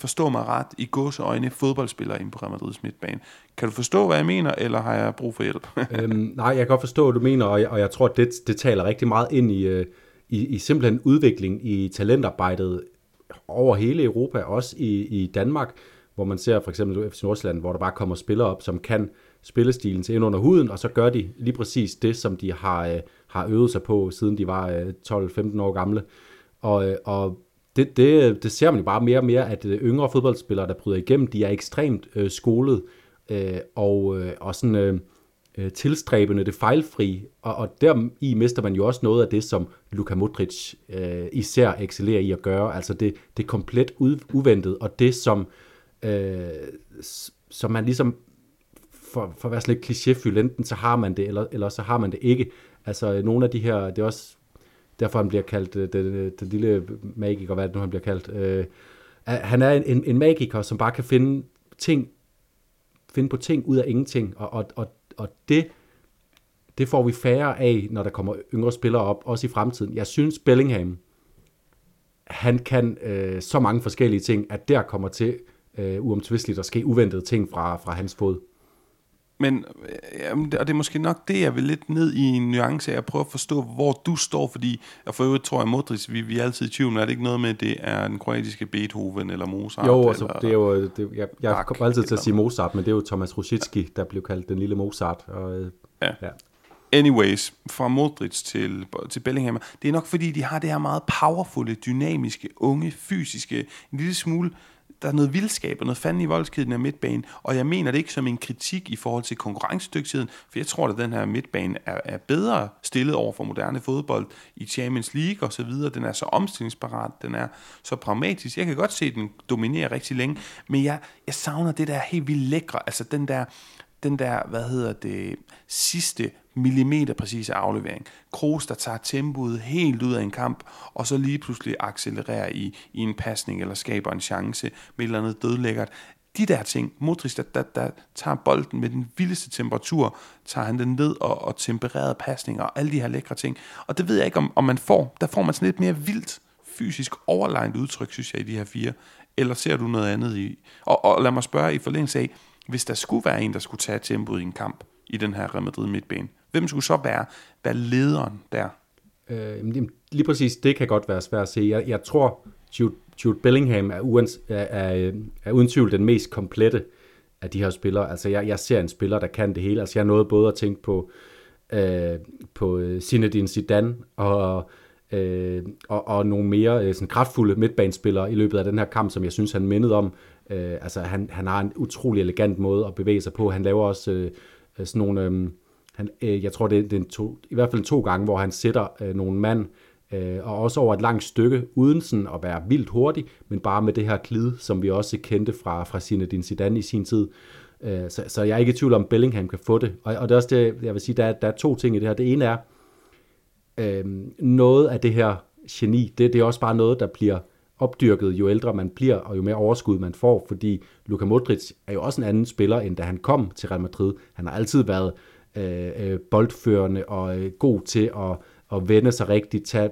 forstå mig ret, i gåseøjne fodboldspiller ind på Real Madrids midtbane. Kan du forstå, hvad jeg mener, eller har jeg brug for hjælp? <laughs> øhm, nej, jeg kan godt forstå, hvad du mener, og jeg, og jeg tror, at det, det taler rigtig meget ind i, øh, i, i simpelthen udvikling i talentarbejdet over hele Europa, også i, i Danmark, hvor man ser for eksempel FC Nordsjælland, hvor der bare kommer spillere op, som kan spillestilen til ind under huden, og så gør de lige præcis det, som de har, øh, har øvet sig på, siden de var øh, 12-15 år gamle. Og, øh, og det, det, det ser man jo bare mere og mere, at øh, yngre fodboldspillere, der bryder igennem, de er ekstremt øh, skolet øh, og, øh, og sådan øh, øh tilstræbende, det fejlfri, og, og der i mister man jo også noget af det, som Luka Modric øh, især excellerer i at gøre, altså det, det komplet uventet, og det som, øh, som man ligesom, for, for at være sådan lidt klichéfyldt, enten så har man det, eller, eller så har man det ikke. Altså nogle af de her, det er også derfor han bliver kaldt øh, den, øh, den lille magiker, hvad det nu han bliver kaldt. Øh, han er en, en magiker, som bare kan finde ting, finde på ting ud af ingenting, og, og, og, og det, det får vi færre af, når der kommer yngre spillere op, også i fremtiden. Jeg synes, Bellingham, han kan øh, så mange forskellige ting, at der kommer til øh, uomtvisteligt at ske uventede ting fra, fra hans fod. Men, jamen, og det er måske nok det, jeg vil lidt ned i en nuance af at prøve at forstå, hvor du står, fordi, og for øvrigt tror jeg, Modric, vi, vi er altid i tvivl, er det ikke noget med, at det er den kroatiske Beethoven eller Mozart? Jo, altså, eller, det er jo, det, jeg, jeg kommer altid til at sige Mozart, men det er jo Thomas Rusicki, ja. der blev kaldt den lille Mozart. Og, øh, ja. ja. Anyways, fra Modric til, til Bellingham, det er nok fordi, de har det her meget powerfule, dynamiske, unge, fysiske, en lille smule der er noget vildskab og noget fanden i voldskeden af midtbanen, og jeg mener det ikke som en kritik i forhold til konkurrencedygtigheden, for jeg tror, at den her midtbane er, er bedre stillet over for moderne fodbold i Champions League og så videre. Den er så omstillingsparat, den er så pragmatisk. Jeg kan godt se, at den dominerer rigtig længe, men jeg, jeg savner det der helt vildt lækre, altså den der, den der, hvad hedder det, sidste millimeter præcise aflevering. Kroos, der tager tempoet helt ud af en kamp, og så lige pludselig accelererer i, i en pasning, eller skaber en chance med et eller andet dødlækkert. De der ting, Modric, der, der, der tager bolden med den vildeste temperatur, tager han den ned og, og tempererede pasninger, og alle de her lækre ting. Og det ved jeg ikke, om, om man får. Der får man sådan lidt mere vildt, fysisk overlegnet udtryk, synes jeg, i de her fire. Eller ser du noget andet i? Og, og lad mig spørge i forlængelse af, hvis der skulle være en, der skulle tage tempoet i en kamp i den her Real Madrid midtbane, Hvem skulle så være, være lederen der? Øh, lige præcis, det kan godt være svært at se. Jeg, jeg tror, Jude, Jude Bellingham er, uans, er, er, er uden tvivl den mest komplette af de her spillere. Altså, jeg, jeg ser en spiller, der kan det hele. Altså, jeg nåede både at tænke på, øh, på øh, Zinedine Zidane og, øh, og, og nogle mere øh, sådan kraftfulde midtbanespillere i løbet af den her kamp, som jeg synes, han mindede om. Øh, altså, han, han har en utrolig elegant måde at bevæge sig på. Han laver også øh, øh sådan nogle... Øh, han, øh, jeg tror, det, det er en to, i hvert fald to gange, hvor han sætter øh, nogle mand, øh, og også over et langt stykke, uden sådan at være vildt hurtig, men bare med det her klid, som vi også kendte fra, fra Zinedine Zidane i sin tid. Øh, så, så jeg er ikke i tvivl om, Bellingham kan få det. Og, og det er også det, jeg vil sige, der er, der er to ting i det her. Det ene er, øh, noget af det her geni, det, det er også bare noget, der bliver opdyrket, jo ældre man bliver, og jo mere overskud man får, fordi Luka Modric er jo også en anden spiller, end da han kom til Real Madrid. Han har altid været Øh, øh, boldførende og øh, god til at, at vende sig rigtigt, tage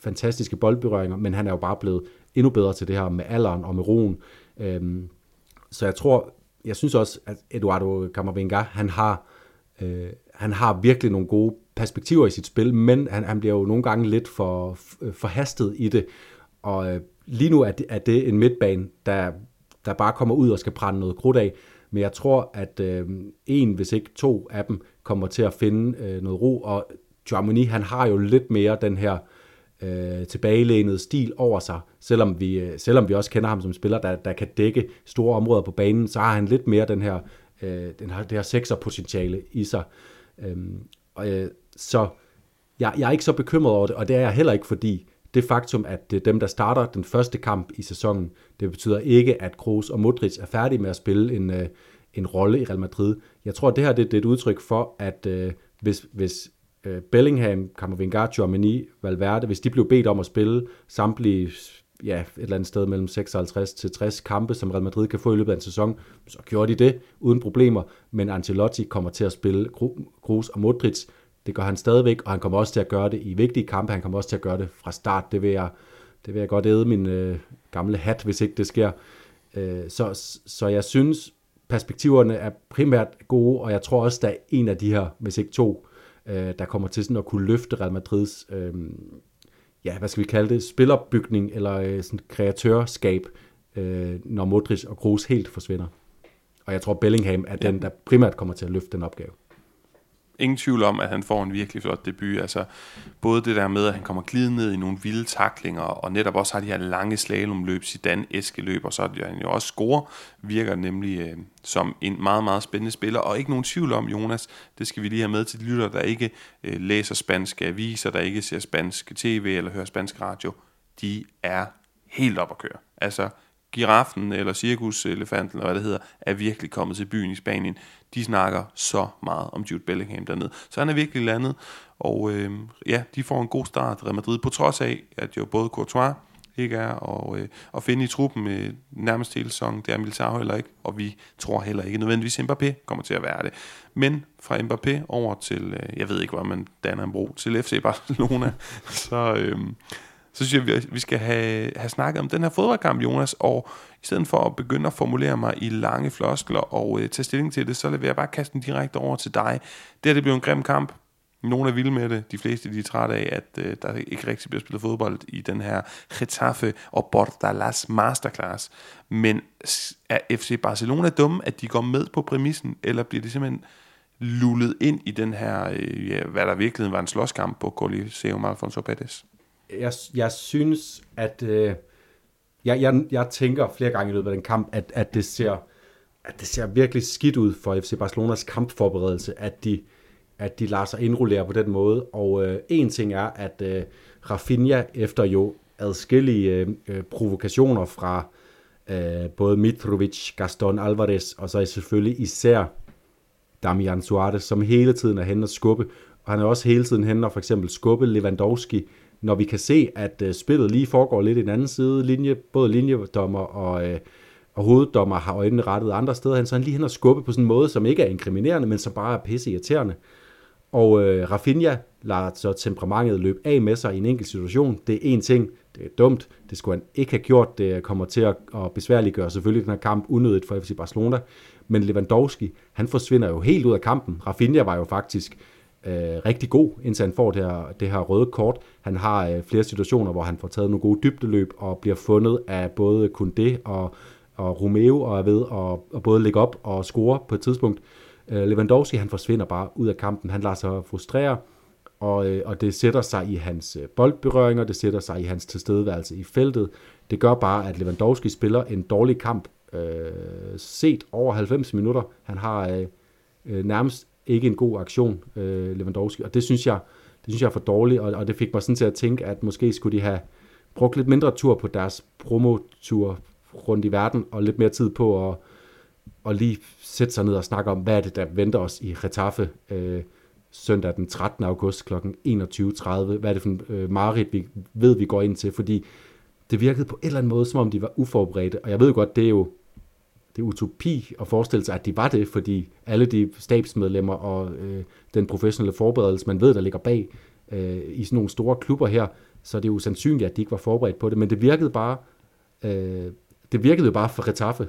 fantastiske boldberøringer, men han er jo bare blevet endnu bedre til det her med alderen og med roen. Øhm, så jeg tror, jeg synes også, at Eduardo Camavinga, han har, øh, han har virkelig nogle gode perspektiver i sit spil, men han, han bliver jo nogle gange lidt for, for hastet i det. Og øh, lige nu er det, er det en midtbane, der, der bare kommer ud og skal brænde noget krudt af. Men jeg tror, at øh, en, hvis ikke to af dem, kommer til at finde øh, noget ro. Og Germany, han har jo lidt mere den her øh, tilbagelænede stil over sig. Selvom vi, øh, selvom vi også kender ham som spiller, der, der kan dække store områder på banen, så har han lidt mere den her, øh, den her, det her sekserpotentiale i sig. Øh, og, øh, så jeg, jeg er ikke så bekymret over det, og det er jeg heller ikke, fordi det faktum, at det er dem, der starter den første kamp i sæsonen, det betyder ikke, at Kroos og Modric er færdige med at spille en, øh, en rolle i Real Madrid. Jeg tror, at det her det, det er et udtryk for, at øh, hvis, hvis øh, Bellingham, Camavinga, Giovanni, Valverde, hvis de blev bedt om at spille samtlige ja, et eller andet sted mellem 56 til 60 kampe, som Real Madrid kan få i løbet af en sæson, så gjorde de det uden problemer, men Ancelotti kommer til at spille Kroos og Modric, det gør han stadigvæk, og han kommer også til at gøre det i vigtige kampe, han kommer også til at gøre det fra start, det vil jeg, det vil jeg godt æde min øh, gamle hat, hvis ikke det sker. Øh, så, så jeg synes, perspektiverne er primært gode, og jeg tror også, der er en af de her, hvis ikke to, øh, der kommer til sådan at kunne løfte Real Madrids, øh, ja, hvad skal vi kalde det, spillerbygning eller øh, sådan kreatørskab, øh, når Modric og Kroos helt forsvinder. Og jeg tror, Bellingham er den, der primært kommer til at løfte den opgave ingen tvivl om, at han får en virkelig flot debut. Altså, både det der med, at han kommer glidende ned i nogle vilde taklinger, og netop også har de her lange slalomløb, Zidane løb, og så er han jo også score, virker nemlig øh, som en meget, meget spændende spiller. Og ikke nogen tvivl om, Jonas, det skal vi lige have med til de lytter, der ikke øh, læser spanske aviser, der ikke ser spansk tv eller hører spansk radio. De er helt op at køre. Altså, giraffen eller cirkuselefanten, eller hvad det hedder, er virkelig kommet til byen i Spanien. De snakker så meget om Jude Bellingham dernede. Så han er virkelig landet, og øh, ja, de får en god start, Real Madrid, på trods af, at jo både Courtois ikke er og, øh, at finde i truppen øh, nærmest hele sæsonen. Det er Militao heller ikke, og vi tror heller ikke nødvendigvis, at Mbappé kommer til at være det. Men fra Mbappé over til, øh, jeg ved ikke, hvor man danner en bro, til FC Barcelona, <laughs> så, øh, så synes jeg, vi skal have, have snakket om den her fodboldkamp, Jonas, og i stedet for at begynde at formulere mig i lange floskler og øh, tage stilling til det, så vil jeg bare kaste den direkte over til dig. Det her det bliver en grim kamp. Nogle er vilde med det. De fleste de er trætte af, at øh, der ikke rigtig bliver spillet fodbold i den her Getafe og Bordalas Masterclass. Men er FC Barcelona dumme, at de går med på præmissen, eller bliver de simpelthen lullet ind i den her, øh, ja, hvad der virkelig var en slåskamp på Coliseum Alfonso Pérez? Jeg, jeg synes, at øh, jeg, jeg, jeg tænker flere gange i løbet af den kamp, at, at, det ser, at det ser virkelig skidt ud for FC Barcelonas kampforberedelse, at de, at de lader sig indrullere på den måde. Og øh, en ting er, at øh, Rafinha efter jo adskillige øh, øh provokationer fra øh, både Mitrovic, Gaston Alvarez, og så selvfølgelig især Damian Suarez, som hele tiden er henne og skubbe. Og han er også hele tiden henne og for eksempel skubbe Lewandowski, når vi kan se, at øh, spillet lige foregår lidt i den anden side, linje, både linjedommer og, øh, og hoveddommer har øjnene rettet andre steder hen, så han lige hen og skubbe på sådan en måde, som ikke er inkriminerende, men som bare er pisse irriterende. Og øh, Rafinha lader så temperamentet løbe af med sig i en enkelt situation. Det er en ting, det er dumt, det skulle han ikke have gjort, det kommer til at, at besværliggøre selvfølgelig den her kamp unødigt for FC Barcelona. Men Lewandowski, han forsvinder jo helt ud af kampen. Rafinha var jo faktisk øh, rigtig god, indtil han får det her, det her røde kort. Han har øh, flere situationer, hvor han får taget nogle gode dybdeløb og bliver fundet af både Kunde og, og Romeo og er ved at, at både lægge op og score på et tidspunkt. Øh, Lewandowski han forsvinder bare ud af kampen. Han lader sig frustrere, og, øh, og det sætter sig i hans øh, boldberøringer, det sætter sig i hans tilstedeværelse i feltet. Det gør bare, at Lewandowski spiller en dårlig kamp øh, set over 90 minutter. Han har øh, øh, nærmest ikke en god aktion, øh, Lewandowski, og det synes jeg, det synes jeg er for dårligt, og, og det fik mig sådan til at tænke, at måske skulle de have brugt lidt mindre tur på deres promotur rundt i verden, og lidt mere tid på at, at lige sætte sig ned og snakke om, hvad er det, der venter os i Retaffe øh, søndag den 13. august kl. 21.30. Hvad er det for en øh, mareridt, vi ved, vi går ind til, fordi det virkede på en eller anden måde, som om de var uforberedte, og jeg ved godt, det er jo det er utopi at forestille sig, at de var det, fordi alle de stabsmedlemmer og øh, den professionelle forberedelse, man ved, der ligger bag øh, i sådan nogle store klubber her, så er det jo sandsynligt, at de ikke var forberedt på det, men det virkede bare, øh, det virkede jo bare for Retaffe,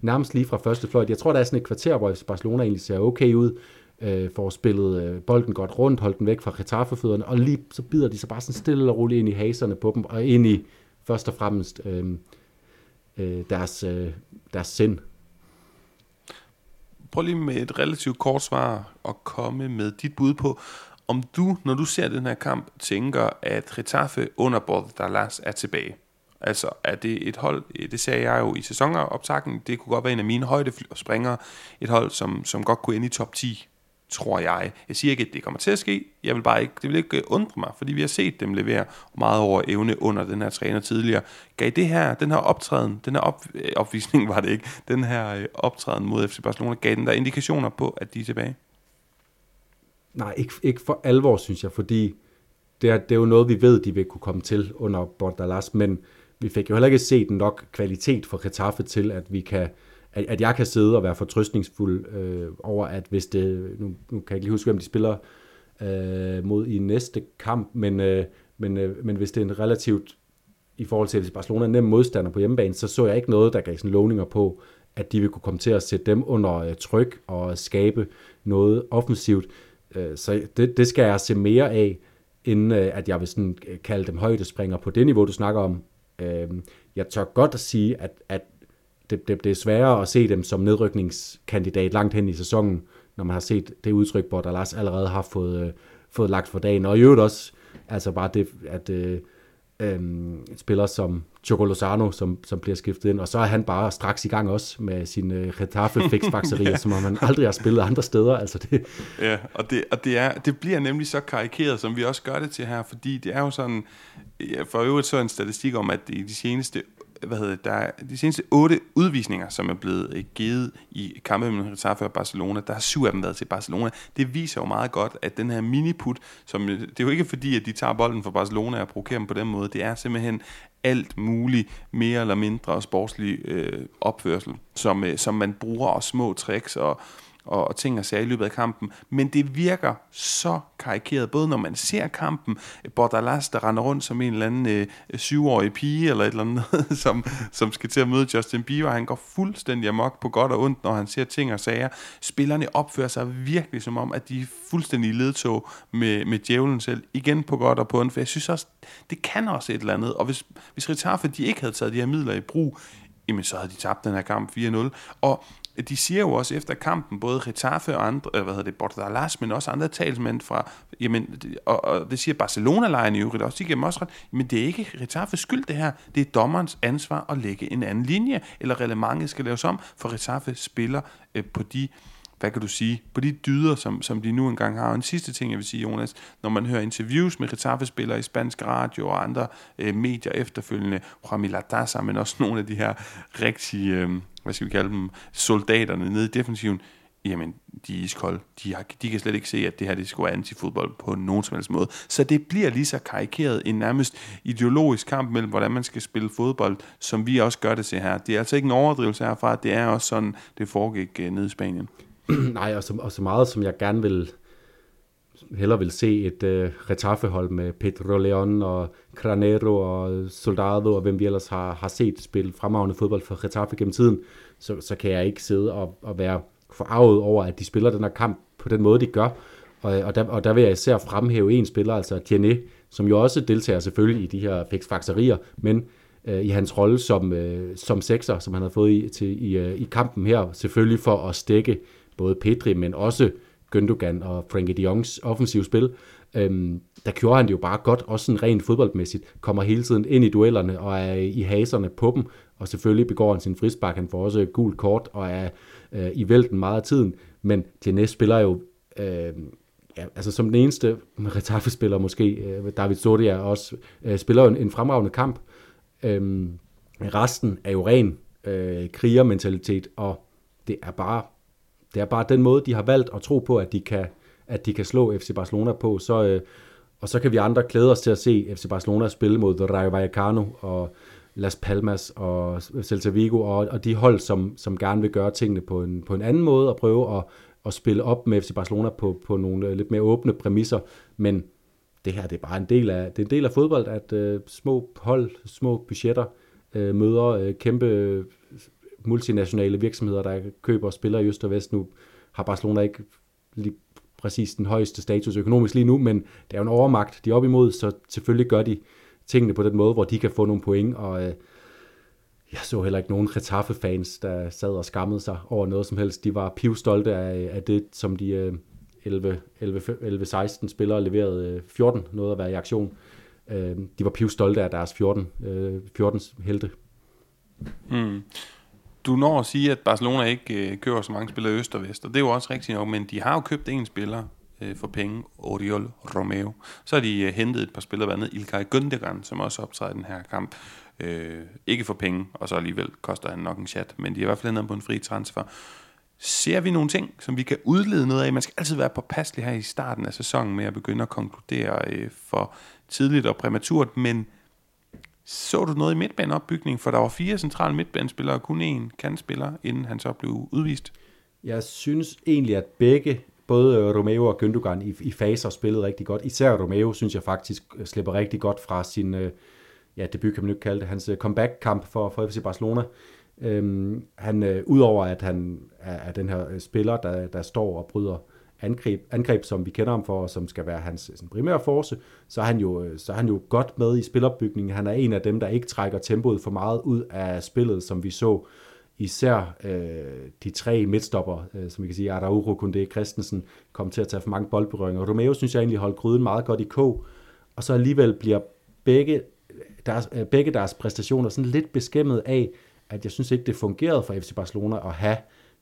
nærmest lige fra første fløjt. Jeg tror, der er sådan et kvarter, hvor Barcelona egentlig ser okay ud, øh, får spillet øh, bolden godt rundt, holdt den væk fra Retaffe-fødderne, og lige så bider de så bare sådan stille og roligt ind i haserne på dem, og ind i først og fremmest øh, øh, deres, øh, deres sind. Prøv lige med et relativt kort svar at komme med dit bud på, om du, når du ser den her kamp, tænker, at Getafe under Bordalas er tilbage. Altså, er det et hold, det sagde jeg jo i sæsonoptakten, det kunne godt være en af mine højdespringere, et hold, som, som godt kunne ind i top 10 tror jeg. Jeg siger ikke, at det kommer til at ske. Jeg vil bare ikke, det vil ikke øh, undre mig, fordi vi har set dem levere meget over evne under den her træner tidligere. Gav det her, den her optræden, den her op, øh, opvisning var det ikke, den her øh, optræden mod FC Barcelona, gav den der indikationer på, at de er tilbage? Nej, ikke, ikke for alvor, synes jeg, fordi det er, det er jo noget, vi ved, de vil kunne komme til under Bordalas, men vi fik jo heller ikke set nok kvalitet for Getafe til, at vi kan, at, at jeg kan sidde og være fortrøstningsfuld øh, over, at hvis det, nu, nu kan jeg ikke lige huske, hvem de spiller øh, mod i næste kamp, men, øh, men, øh, men hvis det er en relativt, i forhold til hvis Barcelona er nem modstander på hjemmebane, så så jeg ikke noget, der gav sådan lovninger på, at de vil kunne komme til at sætte dem under øh, tryk og skabe noget offensivt. Øh, så det, det skal jeg se mere af, inden øh, at jeg vil sådan øh, kalde dem højdespringer på det niveau, du snakker om. Øh, jeg tør godt at sige, at, at det, det, det er sværere at se dem som nedrykningskandidat langt hen i sæsonen, når man har set det udtryk, hvor der Lars allerede har fået, øh, fået lagt for dagen. Og i øvrigt også, altså bare det, at øh, øh, spiller som Choco Lozano, som, som bliver skiftet ind, og så er han bare straks i gang også med sin øh, Getafe ja. som man aldrig har spillet andre steder. Altså det. Ja, og, det, og det, er, det bliver nemlig så karikeret, som vi også gør det til her, fordi det er jo sådan, for øvrigt så en statistik om, at i de seneste hvad hedder det, der er de seneste otte udvisninger, som er blevet øh, givet i kampe mellem Getafe og Barcelona, der har syv af dem været til Barcelona. Det viser jo meget godt, at den her miniput, som, øh, det er jo ikke fordi, at de tager bolden fra Barcelona og provokerer dem på den måde, det er simpelthen alt muligt mere eller mindre sportslig øh, opførsel, som, øh, som man bruger, og små tricks og og, og ting og sager i løbet af kampen, men det virker så karikeret, både når man ser kampen, Bordalas, der render rundt som en eller anden øh, syvårig pige, eller et eller andet, <laughs> som, som skal til at møde Justin Bieber, han går fuldstændig amok på godt og ondt, når han ser ting og sager. Spillerne opfører sig virkelig som om, at de er fuldstændig i ledtog med, med djævlen selv, igen på godt og på ondt, for jeg synes også, det kan også et eller andet, og hvis, hvis Ritaffe, de ikke havde taget de her midler i brug, jamen så havde de tabt den her kamp 4-0. Og de siger jo også efter kampen, både Getafe og andre, øh, hvad hedder det, Bordalas, men også andre talsmænd fra, jamen, og, og det siger Barcelona-lejen i øvrigt også, de giver dem også ret, men det er ikke Getafes skyld det her, det er dommerens ansvar at lægge en anden linje, eller reglementet skal laves om, for Getafe spiller øh, på de hvad kan du sige, på de dyder, som, som de nu engang har. Og en sidste ting, jeg vil sige, Jonas, når man hører interviews med Getafe-spillere i spansk radio og andre øh, medier efterfølgende, Juan Milatasa, men også nogle af de her rigtige, øh, hvad skal vi kalde dem, soldaterne nede i defensiven, jamen, de er iskolde. De, har, de kan slet ikke se, at det her det skulle være antifodbold på nogen som helst måde. Så det bliver lige så karikeret en nærmest ideologisk kamp mellem, hvordan man skal spille fodbold, som vi også gør det til her. Det er altså ikke en overdrivelse herfra, det er også sådan, det foregik øh, nede i Spanien. <clears throat> Nej, og så, og så meget som jeg gerne vil hellere vil se et øh, retaffehold med Pedro Leon og Granero og Soldado og hvem vi ellers har, har set spille fremragende fodbold for Retaffe gennem tiden, så, så kan jeg ikke sidde og, og være forarvet over, at de spiller den her kamp på den måde, de gør. Og, og, der, og der vil jeg især fremhæve en spiller, altså Tierney, som jo også deltager selvfølgelig i de her fiksfakserier, men øh, i hans rolle som, øh, som sekser, som han har fået i, til, i, øh, i kampen her, selvfølgelig for at stikke både Pedri, men også Gündogan og Frankie de Jongs offensiv spil. Øhm, der gjorde han det jo bare godt, også sådan rent fodboldmæssigt, kommer hele tiden ind i duellerne og er i haserne på dem, og selvfølgelig begår han sin frispark, han får også gul kort og er øh, i vælten meget af tiden, men Tjenes spiller jo øh, ja, altså som den eneste Retaffe-spiller måske, øh, David Sodia også, øh, spiller en, en fremragende kamp. Øh, resten er jo ren øh, krigermentalitet, og det er bare det er bare den måde, de har valgt at tro på, at de kan, at de kan slå FC Barcelona på. Så, øh, og så kan vi andre glæde os til at se FC Barcelona spille mod Rayo Vallecano og Las Palmas og Celta Vigo, og, og de hold, som, som gerne vil gøre tingene på en, på en anden måde, og prøve at, at spille op med FC Barcelona på, på nogle øh, lidt mere åbne præmisser, men det her det er bare en del af, det er en del af fodbold, at øh, små hold, små budgetter øh, møder øh, kæmpe multinationale virksomheder, der køber og spiller i Øst og Vest. Nu har Barcelona ikke lige præcis den højeste status økonomisk lige nu, men det er jo en overmagt, de er op imod, så selvfølgelig gør de tingene på den måde, hvor de kan få nogle point, og øh, jeg så heller ikke nogen Retaffe-fans, der sad og skammede sig over noget som helst. De var pivstolte af, af det, som de øh, 11-16 spillere leverede øh, 14 noget at være i aktion. Øh, de var pivstolte af deres 14, øh, 14 helte. Mm. Du når at sige, at Barcelona ikke øh, køber så mange spillere i Øst og Vest, og det er jo også rigtigt nok, men de har jo købt en spiller øh, for penge, Oriol Romeo. Så har de øh, hentet et par spillere, blandt andet Ilkay Gündogan, som også optræder i den her kamp. Øh, ikke for penge, og så alligevel koster han nok en chat, men de er i hvert fald hentet på en fri transfer. Ser vi nogle ting, som vi kan udlede noget af? Man skal altid være påpasselig her i starten af sæsonen med at begynde at konkludere øh, for tidligt og præmaturt, men så du noget i midtbaneopbygningen? For der var fire centrale midtbanespillere og kun én kandspiller, inden han så blev udvist. Jeg synes egentlig, at begge, både Romeo og Gündogan, i, i faser spillede rigtig godt. Især Romeo, synes jeg faktisk, slipper rigtig godt fra sin øh, ja, debut, kan man ikke kalde det, hans øh, comeback-kamp for, for FC Barcelona. Øhm, han, øh, udover at han er, er den her øh, spiller, der, der står og bryder angreb, angreb, som vi kender ham for, og som skal være hans sådan, primære force, så er, han jo, så er han jo godt med i spilopbygningen. Han er en af dem, der ikke trækker tempoet for meget ud af spillet, som vi så især øh, de tre midtstopper, øh, som vi kan sige, Araujo, Kunde, Christensen, kom til at tage for mange boldberøringer. Romeo synes jeg egentlig holdt gryden meget godt i kog, og så alligevel bliver begge deres, øh, begge deres præstationer sådan lidt beskæmmet af, at jeg synes ikke, det fungerede for FC Barcelona at have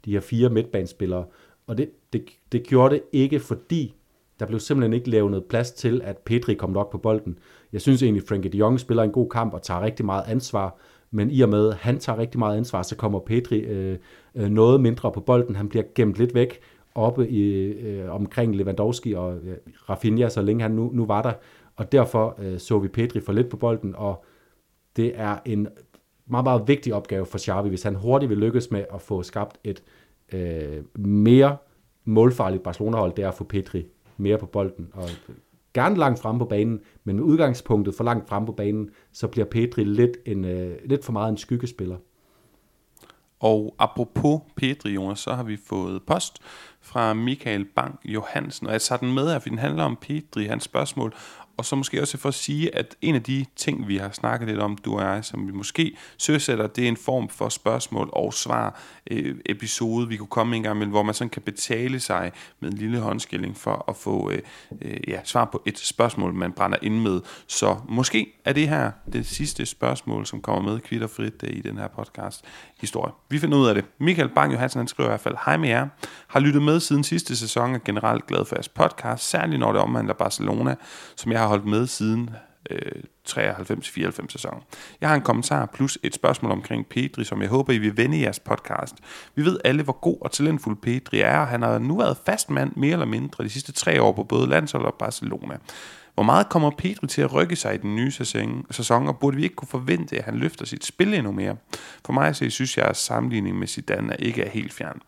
de her fire midtbanespillere. Og det, det, det gjorde det ikke, fordi der blev simpelthen ikke lavet noget plads til, at Pedri kom nok på bolden. Jeg synes egentlig, at Frankie de Jong spiller en god kamp og tager rigtig meget ansvar, men i og med, at han tager rigtig meget ansvar, så kommer Pedri øh, øh, noget mindre på bolden. Han bliver gemt lidt væk oppe i, øh, omkring Lewandowski og øh, Rafinha, så længe han nu, nu var der. Og derfor øh, så vi Pedri for lidt på bolden, og det er en meget, meget vigtig opgave for Xavi, hvis han hurtigt vil lykkes med at få skabt et øh, mere målfarligt Barcelona-hold, det er at få Petri mere på bolden, og gerne langt frem på banen, men med udgangspunktet for langt frem på banen, så bliver Petri lidt, en, øh, lidt for meget en skyggespiller. Og apropos Petri, Jonas, så har vi fået post fra Michael Bang Johansen, og jeg tager den med her, for den handler om Petri, hans spørgsmål, og så måske også for at sige, at en af de ting, vi har snakket lidt om, du og jeg, som vi måske søsætter, det er en form for spørgsmål og svar øh, episode, vi kunne komme en gang med, hvor man sådan kan betale sig med en lille håndskilling for at få øh, øh, ja, svar på et spørgsmål, man brænder ind med. Så måske er det her det sidste spørgsmål, som kommer med kvitterfrit øh, i den her podcast historie. Vi finder ud af det. Michael Bang Johansen, han skriver i hvert fald, hej med jer. Har lyttet med siden sidste sæson og generelt glad for jeres podcast, særligt når det omhandler Barcelona, som jeg har holdt med siden øh, 93-94 sæson. Jeg har en kommentar plus et spørgsmål omkring Pedri, som jeg håber, I vil vende i jeres podcast. Vi ved alle, hvor god og talentfuld Pedri er, og han har nu været fast mand mere eller mindre de sidste tre år på både landshold og Barcelona. Hvor meget kommer Pedro til at rykke sig i den nye sæson, sæson, og burde vi ikke kunne forvente, at han løfter sit spil endnu mere? For mig så synes jeg, at sammenligningen med Zidane ikke er helt fjern.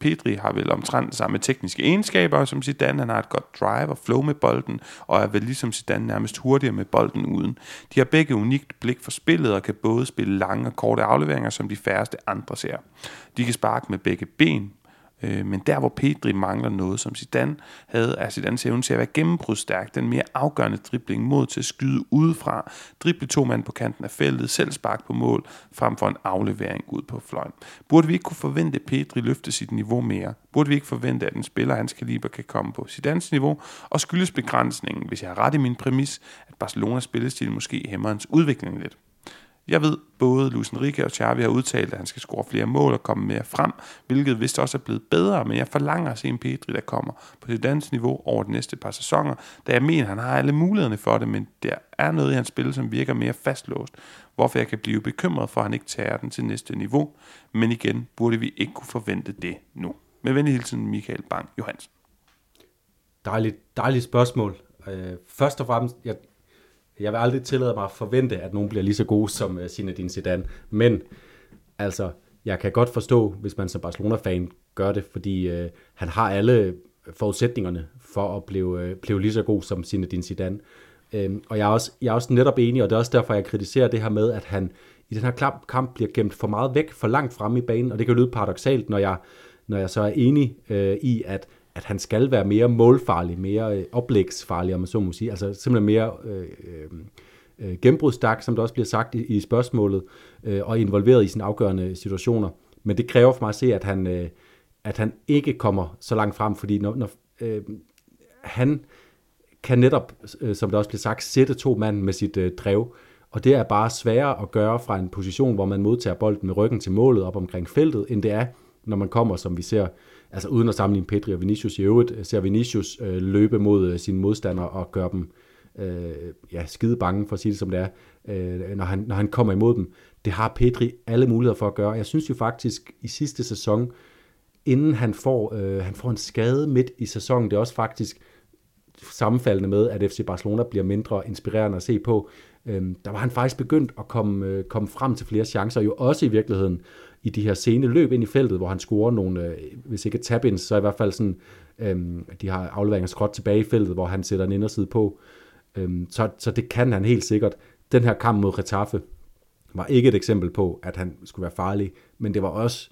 Pedri har vel omtrent samme tekniske egenskaber som Zidane. Han har et godt drive og flow med bolden, og er vel ligesom Zidane nærmest hurtigere med bolden uden. De har begge unikt blik for spillet og kan både spille lange og korte afleveringer, som de færreste andre ser. De kan sparke med begge ben, Øh, men der hvor Pedri mangler noget, som Zidane havde, er Zidanes evne til at være gennembrudsstærk, den mere afgørende dribling mod til at skyde udefra, drible to mand på kanten af feltet, selv spark på mål, frem for en aflevering ud på fløjen. Burde vi ikke kunne forvente, at Pedri løfte sit niveau mere? Burde vi ikke forvente, at en spiller hans kaliber kan komme på Zidanes niveau? Og skyldes begrænsningen, hvis jeg har ret i min præmis, at Barcelonas spillestil måske hæmmer hans udvikling lidt? Jeg ved, både Luis Enrique og Xavi har udtalt, at han skal score flere mål og komme mere frem, hvilket vist også er blevet bedre, men jeg forlanger at se en Pedri, der kommer på det danske niveau over de næste par sæsoner, da jeg mener, at han har alle mulighederne for det, men der er noget i hans spil, som virker mere fastlåst, hvorfor jeg kan blive bekymret for, at han ikke tager den til næste niveau, men igen burde vi ikke kunne forvente det nu. Med venlig hilsen, Michael Bang Johansen. Dejligt, dejligt spørgsmål. Øh, først og fremmest, jeg, jeg vil aldrig tillade mig at forvente, at nogen bliver lige så gode som uh, Zinedine Zidane. Men altså, jeg kan godt forstå, hvis man som Barcelona-fan gør det, fordi uh, han har alle forudsætningerne for at blive, uh, blive lige så god som Zinedine Zidane. Øhm, og jeg er, også, jeg er også netop enig, og det er også derfor, jeg kritiserer det her med, at han i den her kamp, bliver gemt for meget væk, for langt fremme i banen, og det kan lyde paradoxalt, når jeg, når jeg så er enig øh, i, at, at han skal være mere målfarlig, mere øh, oplægsfarlig, om man så må sige, altså simpelthen mere øh, øh, øh gennembrudsstærk, som der også bliver sagt i, i spørgsmålet, øh, og involveret i sine afgørende situationer. Men det kræver for mig at se, at han, øh, at han ikke kommer så langt frem, fordi når, når øh, han kan netop, øh, som der også bliver sagt, sætte to mand med sit øh, drev. Og det er bare sværere at gøre fra en position, hvor man modtager bolden med ryggen til målet op omkring feltet, end det er, når man kommer, som vi ser, altså uden at sammenligne Pedri og Vinicius i øvrigt, øh, ser Vinicius øh, løbe mod øh, sine modstandere og gøre dem øh, ja, skide bange, for at sige det som det er, øh, når, han, når han kommer imod dem. Det har Pedri alle muligheder for at gøre. Jeg synes jo faktisk, i sidste sæson, inden han får, øh, han får en skade midt i sæsonen, det er også faktisk sammenfaldende med, at FC Barcelona bliver mindre inspirerende at se på, øh, der var han faktisk begyndt at komme, øh, komme frem til flere chancer, jo også i virkeligheden i de her sene løb ind i feltet, hvor han scorer nogle, øh, hvis ikke tab så i hvert fald sådan, øh, de har afleveringer skråt tilbage i feltet, hvor han sætter en inderside på. Øh, så, så det kan han helt sikkert. Den her kamp mod Retaffe var ikke et eksempel på, at han skulle være farlig, men det var også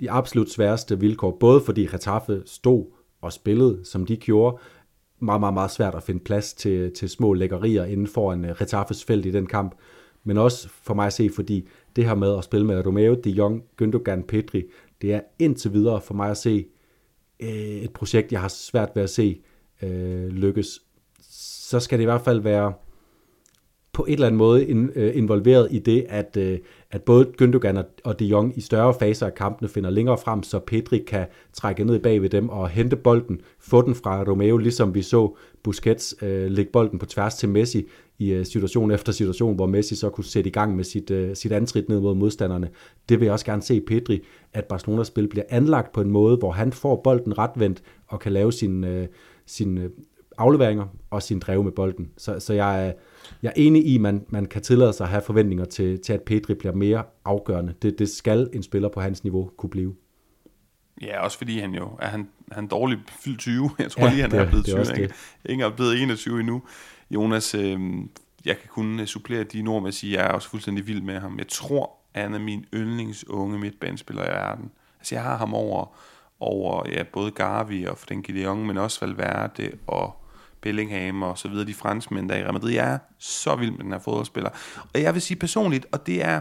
de absolut sværeste vilkår, både fordi Retaffe stod og spillede, som de gjorde, meget, meget, meget svært at finde plads til, til små lækkerier inden for en øh, Retaffes felt i den kamp. Men også for mig at se, fordi det her med at spille med Romeo, De Jong, Gündogan, Petri, det er indtil videre for mig at se øh, et projekt, jeg har svært ved at se øh, lykkes. Så skal det i hvert fald være på et eller andet måde in, øh, involveret i det, at, øh, at både Gündogan og, De Jong i større faser af kampene finder længere frem, så Pedri kan trække ned bag ved dem og hente bolden, få den fra Romeo, ligesom vi så Busquets øh, lægge bolden på tværs til Messi i øh, situation efter situation, hvor Messi så kunne sætte i gang med sit, øh, sit antrit ned mod modstanderne. Det vil jeg også gerne se Pedri, at Barcelonas spil bliver anlagt på en måde, hvor han får bolden retvendt og kan lave sin, øh, sin øh, afleveringer og sin drev med bolden. Så, så jeg er jeg er enig i, at man, man kan tillade sig at have forventninger til, til at Pedri bliver mere afgørende. Det, det skal en spiller på hans niveau kunne blive. Ja, også fordi han jo er han, han dårlig fyldt 20. Jeg tror ja, lige, han det, er blevet 20. Ikke? Ingen er blevet 21 endnu. Jonas, øh, jeg kan kun øh, supplere de ord med at sige, at jeg er også fuldstændig vild med ham. Jeg tror, at han er min yndlingsunge midtbanespiller i verden. Altså, jeg har ham over, over ja, både Garvi og Frenkie de Jong, men også Valverde og Bellingham og så videre, de franskmænd, der er i Real Madrid. Jeg er så vild med den her fodboldspiller. Og jeg vil sige personligt, og det er,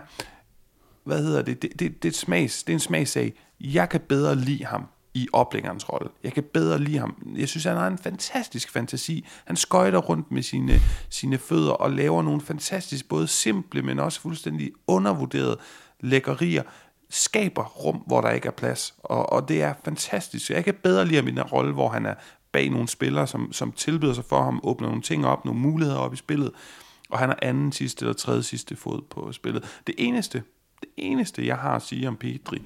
hvad hedder det, det, det, det, er, smags, det er en smagssag. Jeg kan bedre lide ham i oplæggerens rolle. Jeg kan bedre lide ham. Jeg synes, han har en fantastisk fantasi. Han skøjter rundt med sine, sine fødder og laver nogle fantastisk, både simple, men også fuldstændig undervurderede lækkerier skaber rum, hvor der ikke er plads. Og, og det er fantastisk. Jeg kan bedre lide ham i den rolle, hvor han er bag nogle spillere, som, som tilbyder sig for ham, åbner nogle ting op, nogle muligheder op i spillet, og han har anden sidste eller tredje sidste fod på spillet. Det eneste, det eneste, jeg har at sige om Pedri,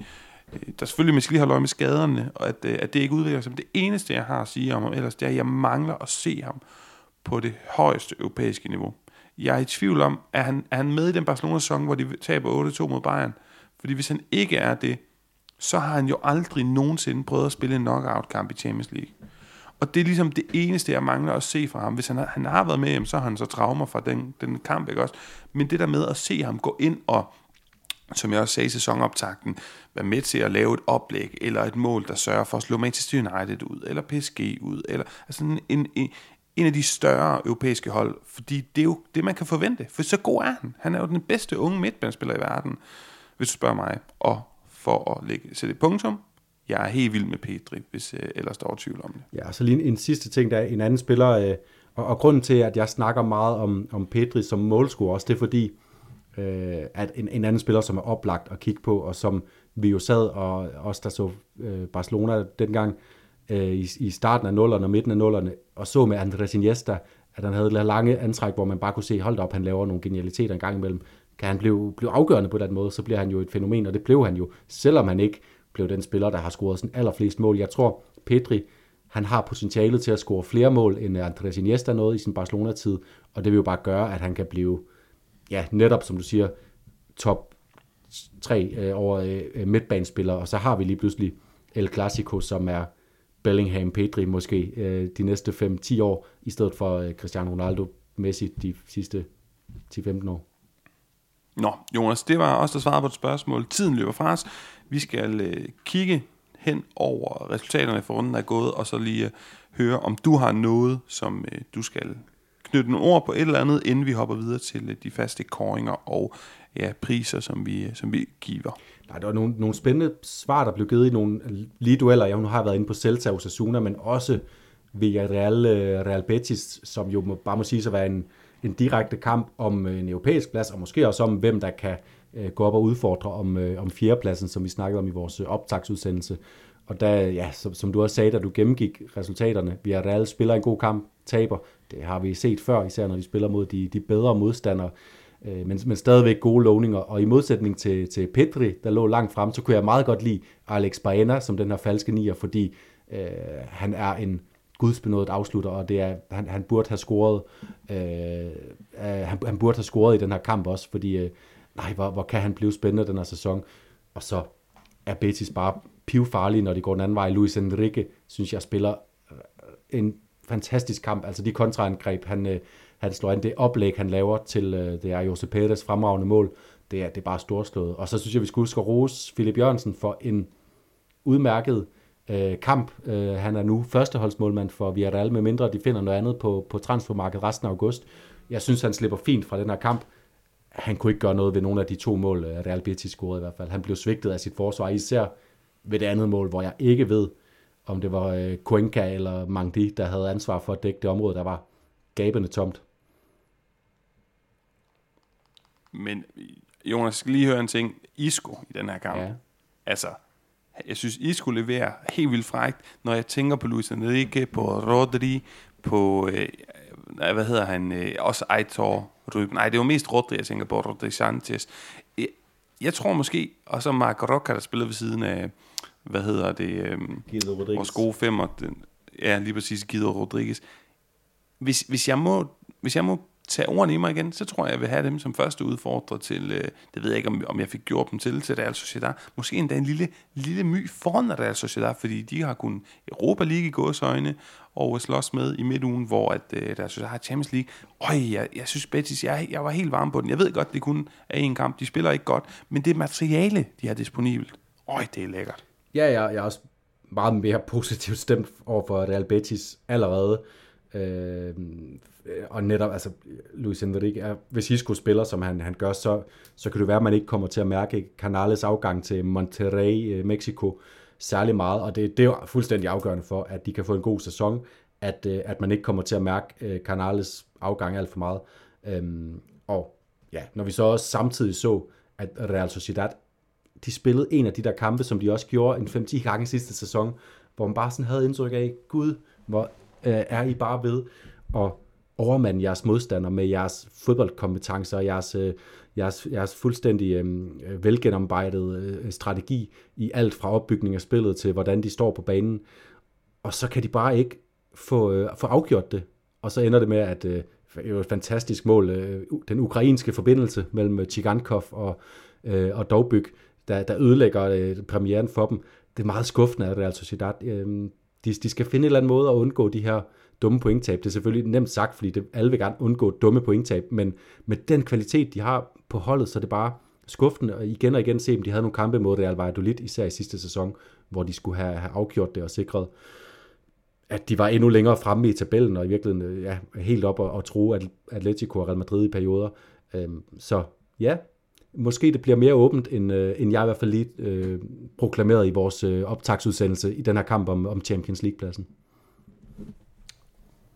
der der selvfølgelig, man skal lige holde øje med skaderne, og at, øh, at det ikke udvikler sig, men det eneste, jeg har at sige om ham ellers, det er, at jeg mangler at se ham på det højeste europæiske niveau. Jeg er i tvivl om, er han, er han med i den Barcelona-sæson, hvor de taber 8-2 mod Bayern? Fordi hvis han ikke er det, så har han jo aldrig nogensinde prøvet at spille en knockout-kamp i Champions League. Og det er ligesom det eneste, jeg mangler at se fra ham. Hvis han har, han har været med, så har han så traumer fra den, den kamp, ikke også? Men det der med at se ham gå ind og, som jeg også sagde i sæsonoptakten, være med til at lave et oplæg, eller et mål, der sørger for at slå Manchester United ud, eller PSG ud, eller altså en, en, en af de større europæiske hold, fordi det er jo det, man kan forvente, for så god er han. Han er jo den bedste unge midtbanespiller i verden, hvis du spørger mig. Og for at lægge, sætte et punktum, jeg er helt vild med Pedri, hvis øh, ellers der er tvivl om det. Ja, så lige en, en sidste ting, der er en anden spiller, øh, og, og grunden til, at jeg snakker meget om, om Pedri som målscorer også, det er fordi, øh, at en, en anden spiller, som er oplagt at kigge på, og som vi jo sad, og os, der så øh, Barcelona dengang, øh, i, i starten af nullerne og midten af nullerne, og så med Andres Iniesta, at han havde lange antræk, hvor man bare kunne se, hold op, han laver nogle genialiteter en gang imellem. Kan han blive, blive afgørende på den måde, så bliver han jo et fænomen, og det blev han jo, selvom han ikke blev den spiller, der har scoret sådan allerflest mål. Jeg tror, Pedri han har potentialet til at score flere mål, end Andres Iniesta nåede i sin Barcelona-tid, og det vil jo bare gøre, at han kan blive, ja, netop som du siger, top 3 øh, over øh, midtbanespillere, og så har vi lige pludselig El Clasico, som er Bellingham, Pedri måske øh, de næste 5-10 år, i stedet for øh, Cristiano Ronaldo, Messi de sidste 10-15 år. Nå, Jonas, det var også der svarede på et spørgsmål. Tiden løber fra os. Vi skal øh, kigge hen over resultaterne for runden, der er gået, og så lige øh, høre, om du har noget, som øh, du skal knytte nogle ord på et eller andet, inden vi hopper videre til øh, de faste koringer og ja, priser, som vi, øh, som vi giver. Nej, der var nogle, nogle spændende svar, der blev givet i nogle lige dueller. Jeg nu har været inde på Celta og Osasuna, men også Villarreal øh, Real Betis, som jo må, bare må sige at være en, en direkte kamp om øh, en europæisk plads, og måske også om, hvem der kan øh, gå op og udfordre om, øh, om fjerdepladsen, som vi snakkede om i vores øh, optagsudsendelse. Og der, ja, som, som du også sagde, da du gennemgik resultaterne, vi har alle spiller en god kamp, taber. Det har vi set før, især når de spiller mod de, de bedre modstandere. Øh, men, men stadigvæk gode lovninger. Og i modsætning til, til Petri, der lå langt frem, så kunne jeg meget godt lide Alex Baena som den her falske nier, fordi øh, han er en gudsbenået afslutter, og det er, han, han burde have scoret øh, øh han, han burde have scoret i den her kamp også, fordi øh, nej, hvor, hvor kan han blive spændende den her sæson. Og så er Betis bare pivfarlig, når de går den anden vej. Luis Enrique, synes jeg, spiller øh, en fantastisk kamp. Altså de kontraangreb, han, øh, han slår ind, det oplæg, han laver til øh, det er Jose Perez fremragende mål, det er, det er bare storslået. Og så synes jeg, vi skulle huske at rose Philip Jørgensen for en udmærket øh, kamp. Øh, han er nu førsteholdsmålmand for Villarreal, med mindre de finder noget andet på, på transfermarkedet resten af august. Jeg synes, han slipper fint fra den her kamp. Han kunne ikke gøre noget ved nogle af de to mål, øh, Real Betis scorede i hvert fald. Han blev svigtet af sit forsvar, især ved det andet mål, hvor jeg ikke ved, om det var øh, Cuenca eller Mangdi, der havde ansvar for at dække det område, der var gabende tomt. Men Jonas, skal lige høre en ting. Isco i den her kamp. Ja. Altså, jeg synes, Isco leverer helt vildt frækt, når jeg tænker på Luis Enrique, på Rodri, på, øh, hvad hedder han, øh, også Aitor, Ruben. Nej, det var mest Rodri, jeg tænker på, Rodri Sanchez. Jeg, jeg tror måske, og så Marc Roca, der spiller ved siden af, hvad hedder det, øh, vores gode femmer, den, ja, lige præcis Guido Rodriguez. Hvis, hvis, jeg må, hvis jeg må tage ordene i mig igen, så tror jeg, jeg vil have dem som første udfordrer til, øh, det ved jeg ikke, om, om jeg fik gjort dem til, til Real Sociedad. Måske endda en lille, lille my foran Real Sociedad, fordi de har kun Europa League i gåsøjne og slås med i midtugen, hvor at, øh, Real Sociedad har Champions League. Øj, jeg, jeg synes Betis, jeg, jeg var helt varm på den. Jeg ved godt, det kun er en kamp. De spiller ikke godt, men det materiale, de har disponibelt, øj, det er lækkert. Ja, jeg, jeg er også meget mere positivt stemt over for Real Betis allerede. Øh, og netop, altså, Luis Enrique, er, hvis Isco spiller, som han, han gør, så, så kan det være, at man ikke kommer til at mærke Canales afgang til Monterrey, øh, Mexico, særlig meget, og det, det er jo fuldstændig afgørende for, at de kan få en god sæson, at, øh, at man ikke kommer til at mærke øh, Canales afgang alt for meget. Øhm, og ja, når vi så også samtidig så, at Real Sociedad, de spillede en af de der kampe, som de også gjorde en 5-10 gange sidste sæson, hvor man bare sådan havde indtryk af, gud, hvor øh, er I bare ved at overmande jeres modstander med jeres fodboldkompetencer og jeres, øh, jeres, jeres fuldstændig øh, øh, velgennemarbejdet øh, strategi i alt fra opbygning af spillet til hvordan de står på banen. Og så kan de bare ikke få, øh, få afgjort det. Og så ender det med, at øh, det er et fantastisk mål, øh, den ukrainske forbindelse mellem Chigankov og, øh, og Dovbyk, der, der ødelægger øh, premieren for dem. Det er meget skuffende, at Real Sociedad, øh, de, de skal finde en eller anden måde at undgå de her dumme pointtab. Det er selvfølgelig nemt sagt, fordi det, alle vil gerne undgå dumme pointtab, men med den kvalitet, de har på holdet, så er det bare skuffende og igen og igen se, om de havde nogle kampe mod Real Valladolid, især i sidste sæson, hvor de skulle have, have afgjort det og sikret, at de var endnu længere fremme i tabellen, og i virkeligheden øh, ja, helt op og, og tro at Atletico og Real Madrid i perioder. Øhm, så ja, måske det bliver mere åbent, end, øh, end jeg i hvert fald lige øh, proklameret i vores øh, optagsudsendelse i den her kamp om, om Champions League-pladsen.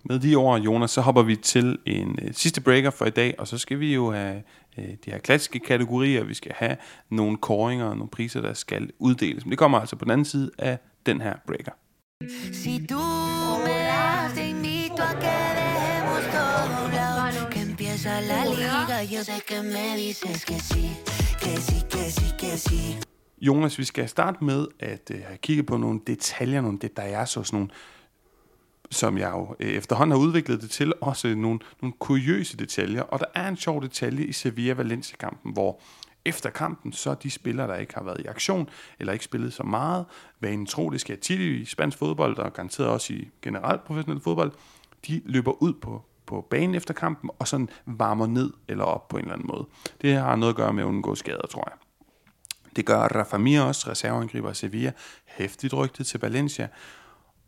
Med de ord, Jonas, så hopper vi til en øh, sidste breaker for i dag, og så skal vi jo have øh, de her klassiske kategorier. Vi skal have nogle koringer og nogle priser, der skal uddeles. Men det kommer altså på den anden side af den her breaker. Si tú me das, te invito a que dejemos todo un lado. Que empieza la liga, yo sé que me dices que sí, que sí, que sí, que sí. Jonas, vi skal starte med at uh, kigget på nogle detaljer, nogle detaljer, så sådan nogle som jeg jo øh, efterhånden har udviklet det til, også nogle, nogle kuriøse detaljer. Og der er en sjov detalje i Sevilla-Valencia-kampen, hvor efter kampen, så de spillere, der ikke har været i aktion, eller ikke spillet så meget, en tro, det skal tit i spansk fodbold, og garanteret også i generelt professionel fodbold, de løber ud på, på banen efter kampen, og sådan varmer ned eller op på en eller anden måde. Det har noget at gøre med at undgå skader, tror jeg. Det gør Rafa Mir også, reserveangriber Sevilla, hæftigt rygtet til Valencia,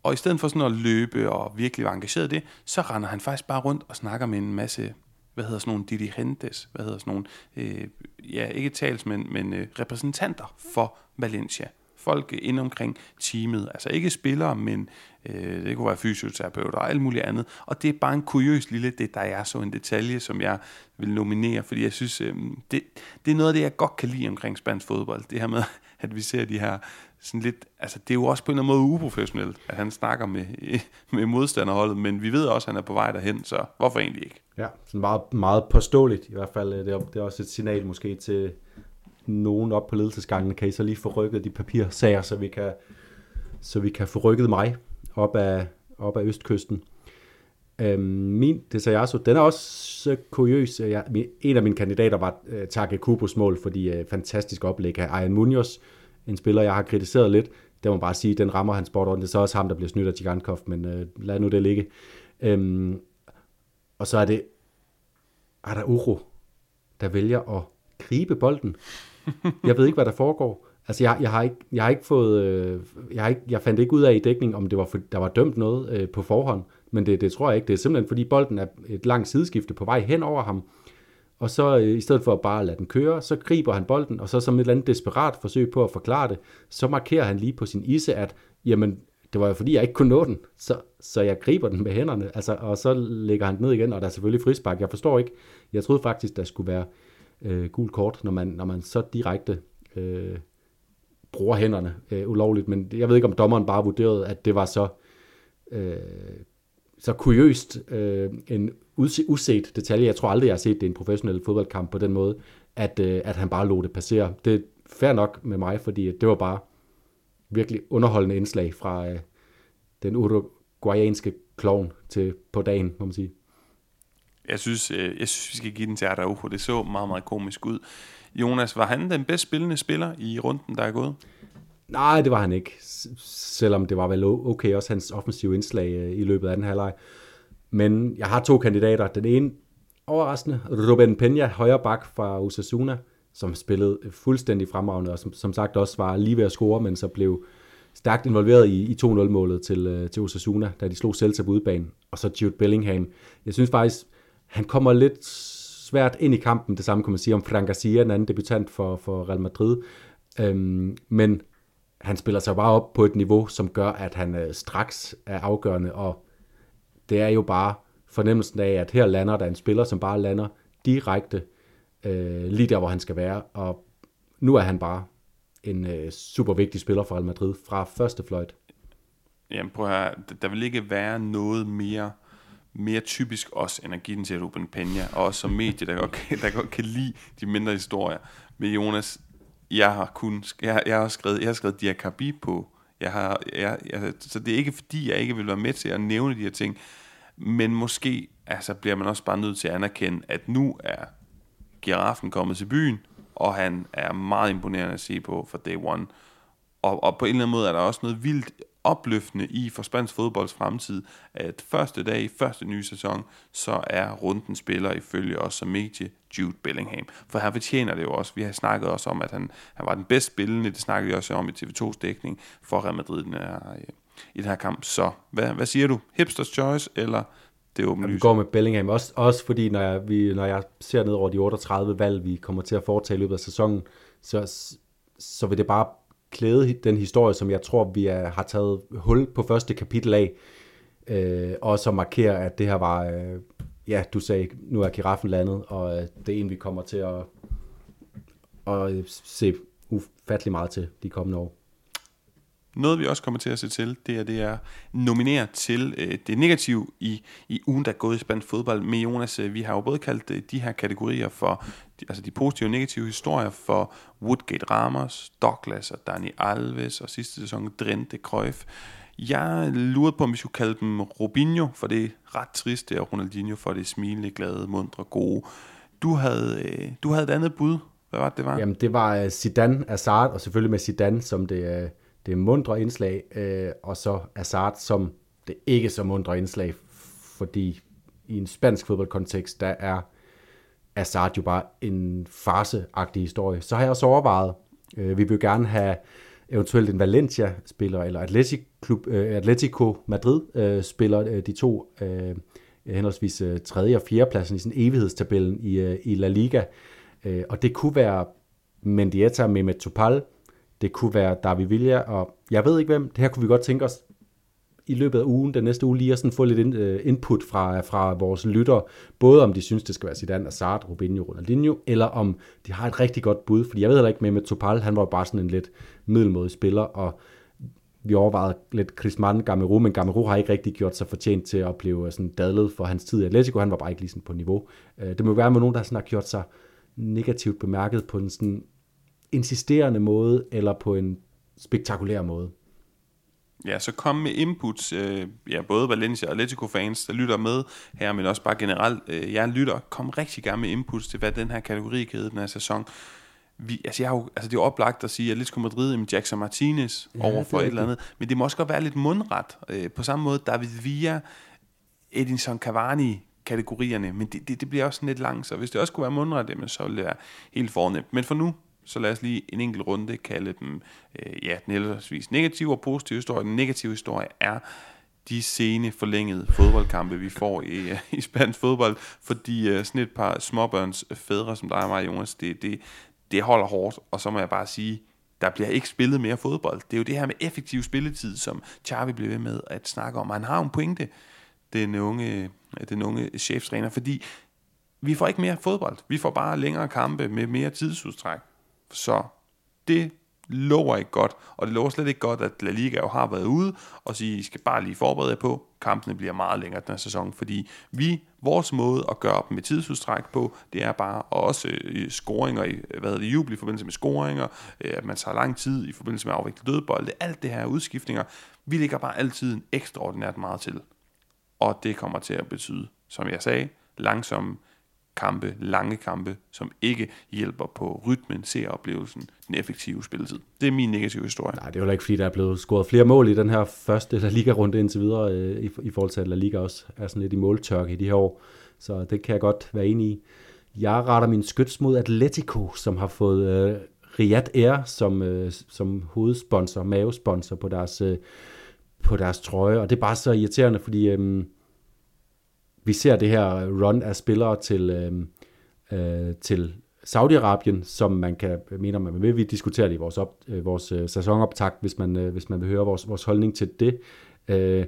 og i stedet for sådan at løbe og virkelig være engageret i det, så render han faktisk bare rundt og snakker med en masse, hvad hedder sådan nogle dirigentes, hvad hedder sådan nogle, øh, ja, ikke talsmænd, men øh, repræsentanter for Valencia. Folk inde omkring teamet, altså ikke spillere, men øh, det kunne være fysioterapeuter og alt muligt andet. Og det er bare en kuriøs lille, det der er så en detalje, som jeg vil nominere, fordi jeg synes, øh, det, det er noget af det, jeg godt kan lide omkring spansk fodbold. Det her med, <laughs> at vi ser de her sådan lidt, altså det er jo også på en eller anden måde uprofessionelt, at han snakker med, <laughs> med modstanderholdet, men vi ved også, at han er på vej derhen, så hvorfor egentlig ikke? Ja, sådan meget, meget påståeligt i hvert fald. Øh, det er, det er også et signal måske til nogen op på ledelsesgangen. Kan I så lige få rykket de papirsager, så vi kan, så vi kan få rykket mig op af, op af østkysten. Øhm, min Desayasu, den er også kuriøs. Jeg, en af mine kandidater var øh, Take Kubos mål, fordi øh, fantastisk oplæg af Ayan Munoz, en spiller, jeg har kritiseret lidt. Det må man bare sige, den rammer hans sport Det er så også ham, der bliver snydt af Tigankov, men øh, lad nu det ligge. Øhm, og så er det Uro, der vælger at gribe bolden. Jeg ved ikke, hvad der foregår. Altså, jeg, jeg, har ikke, jeg har ikke fået... Øh, jeg, har ikke, jeg fandt ikke ud af i dækning, om det var for, der var dømt noget øh, på forhånd. Men det, det tror jeg ikke. Det er simpelthen, fordi bolden er et langt sideskifte på vej hen over ham. Og så øh, i stedet for at bare lade den køre, så griber han bolden, og så som et eller andet desperat forsøg på at forklare det, så markerer han lige på sin isse, at jamen, det var jo fordi, jeg ikke kunne nå den, så, så jeg griber den med hænderne, altså, og så lægger han den ned igen, og der er selvfølgelig frispark. Jeg forstår ikke, jeg troede faktisk, der skulle være øh, gul kort, når man, når man så direkte øh, bruger hænderne øh, ulovligt, men jeg ved ikke, om dommeren bare vurderede, at det var så, øh, så kuriøst øh, en uset detalje. Jeg tror aldrig, jeg har set det i en professionel fodboldkamp på den måde, at, øh, at han bare lå det passere. Det er fair nok med mig, fordi det var bare virkelig underholdende indslag fra øh, den uruguayanske klovn til på dagen, må man sige. Jeg synes, øh, jeg synes vi skal give den til Araujo. Det så meget, meget komisk ud. Jonas, var han den bedst spillende spiller i runden, der er gået? Nej, det var han ikke. Selvom det var vel okay også hans offensive indslag øh, i løbet af den halvleg. Men jeg har to kandidater. Den ene overraskende, Ruben Peña, højre bak fra Osasuna, som spillede fuldstændig fremragende, og som, som sagt også var lige ved at score, men så blev stærkt involveret i, i 2-0-målet til, øh, til Osasuna, da de slog Celta på udbanen. Og så Jude Bellingham. Jeg synes faktisk, han kommer lidt svært ind i kampen. Det samme kan man sige om Frank Garcia, en anden debutant for, for Real Madrid. Øhm, men han spiller sig bare op på et niveau, som gør, at han øh, straks er afgørende, og det er jo bare fornemmelsen af, at her lander der en spiller, som bare lander direkte øh, lige der, hvor han skal være, og nu er han bare en øh, super vigtig spiller for Real Madrid fra første fløjt. Jamen prøv at høre, der vil ikke være noget mere mere typisk også, end at give den til Ruben Peña, og også som medie, der godt, kan, der godt kan lide de mindre historier. Men Jonas, jeg har kun, jeg, jeg har skrevet, jeg har skrevet Diakabi på, jeg har, jeg, jeg, så det er ikke fordi, jeg ikke vil være med til at nævne de her ting, men måske altså, bliver man også bare nødt til at anerkende, at nu er giraffen kommet til byen, og han er meget imponerende at se på for day one. Og, og på en eller anden måde er der også noget vildt opløftende i for spansk fodbolds fremtid, at første dag i første nye sæson, så er runden spiller ifølge os som medie Jude Bellingham. For her fortjener det jo også. Vi har snakket også om, at han, han var den bedst spillende. Det snakkede vi også om i TV2's dækning for Real Madrid i den her, i den her kamp. Så hvad, hvad siger du? Hipsters choice, eller det åbne lys? går med Bellingham. Også, også fordi, når jeg, vi, når jeg ser ned over de 38 valg, vi kommer til at foretage i løbet af sæsonen, så, så vil det bare klæde den historie, som jeg tror, vi er, har taget hul på første kapitel af, øh, og så markere, at det her var, øh, ja, du sagde, nu er giraffen landet, og øh, det er en, vi kommer til at, at øh, se ufattelig meget til de kommende år. Noget vi også kommer til at se til, det er, det er nominere til øh, det negative i, i ugen, der er gået i spansk fodbold. Med Jonas, øh, vi har jo både kaldt øh, de her kategorier for de, altså de positive og negative historier for Woodgate Ramos, Douglas og Dani Alves og sidste sæson Drente Cruyff. Jeg lurede på, om vi skulle kalde dem Robinho, for det er ret trist, det er Ronaldinho, for det smilende, glade, mundre, gode. Du havde, øh, du havde et andet bud. Hvad var det, det var? Jamen, det var øh, Zidane, Azard, og selvfølgelig med Zidane som det, øh, det mundre indslag, øh, og så Azard som det ikke så mundre indslag, fordi i en spansk fodboldkontekst, der er Assad jo bare en farseagtig historie. Så har jeg også overvejet, øh, vi vil gerne have eventuelt en Valencia-spiller, eller Atletico, Klub, øh, Atletico Madrid-spiller, øh, øh, de to øh, henholdsvis øh, tredje og fjerde pladsen i sådan evighedstabellen i, øh, i La Liga. Øh, og det kunne være Mendieta, Mehmet Topal, det kunne være David Villa, og jeg ved ikke hvem, det her kunne vi godt tænke os i løbet af ugen, den næste uge, lige at sådan få lidt øh, input fra, fra vores lyttere, både om de synes, det skal være Zidane, Hazard, Rubinho, Ronaldinho, eller om de har et rigtig godt bud, fordi jeg ved heller ikke med med Topal, han var bare sådan en lidt middelmodig spiller, og vi overvejede lidt Griezmann, Gamero, men Gamero har ikke rigtig gjort sig fortjent til at blive øh, sådan dadlet for hans tid i Atletico, han var bare ikke lige sådan på niveau. Øh, det må være med nogen, der sådan har gjort sig negativt bemærket på en sådan insisterende måde, eller på en spektakulær måde. Ja, så kom med inputs, øh, ja, både Valencia og Atletico-fans, der lytter med her, men også bare generelt, øh, jeg lytter, kom rigtig gerne med inputs til, hvad den her kategori kan den her sæson. Vi, altså, jeg har jo, altså det er jo oplagt at sige, at Atletico Madrid med Jackson Martinez ja, over for et eller andet, men det må også godt være lidt mundret. Øh, på samme måde David Villa, Edinson Cavani, kategorierne, men det, det, det bliver også lidt langt, så hvis det også kunne være mundret, jamen, så ville det være helt fornemt. Men for nu, så lad os lige en enkelt runde kalde dem, øh, ja, den heldigvis negative og positive historie. Den negative historie er de sene forlængede fodboldkampe, vi får i, øh, i spansk fodbold, fordi øh, sådan et par småbørns fædre, som dig og mig, Jonas, det, det, det holder hårdt, og så må jeg bare sige, der bliver ikke spillet mere fodbold. Det er jo det her med effektiv spilletid, som Xavi bliver ved med at snakke om. Han har en pointe, den unge, den unge cheftræner, fordi vi får ikke mere fodbold. Vi får bare længere kampe med mere tidsudstræk. Så det lover ikke godt, og det lover slet ikke godt, at La Liga jo har været ude og sige, I skal bare lige forberede jer på, kampene bliver meget længere den her sæson, fordi vi, vores måde at gøre op med tidsudstræk på, det er bare også øh, scoringer, i, hvad det, jubel i forbindelse med scoringer, øh, at man tager lang tid i forbindelse med at afvikle dødbolde, alt det her udskiftninger, vi ligger bare altid en ekstraordinært meget til. Og det kommer til at betyde, som jeg sagde, langsomme kampe, lange kampe, som ikke hjælper på rytmen, seeroplevelsen, den effektive spilletid. Det er min negative historie. Nej, det er jo ikke, fordi der er blevet scoret flere mål i den her første La Liga-runde indtil videre, øh, i, i forhold til at La Liga også er sådan lidt i måltørke i de her år. Så det kan jeg godt være enig i. Jeg retter min skyts mod Atletico, som har fået øh, Riyad Air som, øh, som hovedsponsor, mavesponsor på deres, øh, på deres trøje. Og det er bare så irriterende, fordi... Øh, vi ser det her run af spillere til, øh, øh, til Saudi-Arabien, som man kan mene, man vil. Vi diskuterer det i vores, op, øh, vores øh, sæsonoptakt, hvis man, øh, hvis man vil høre vores, vores holdning til det. Øh,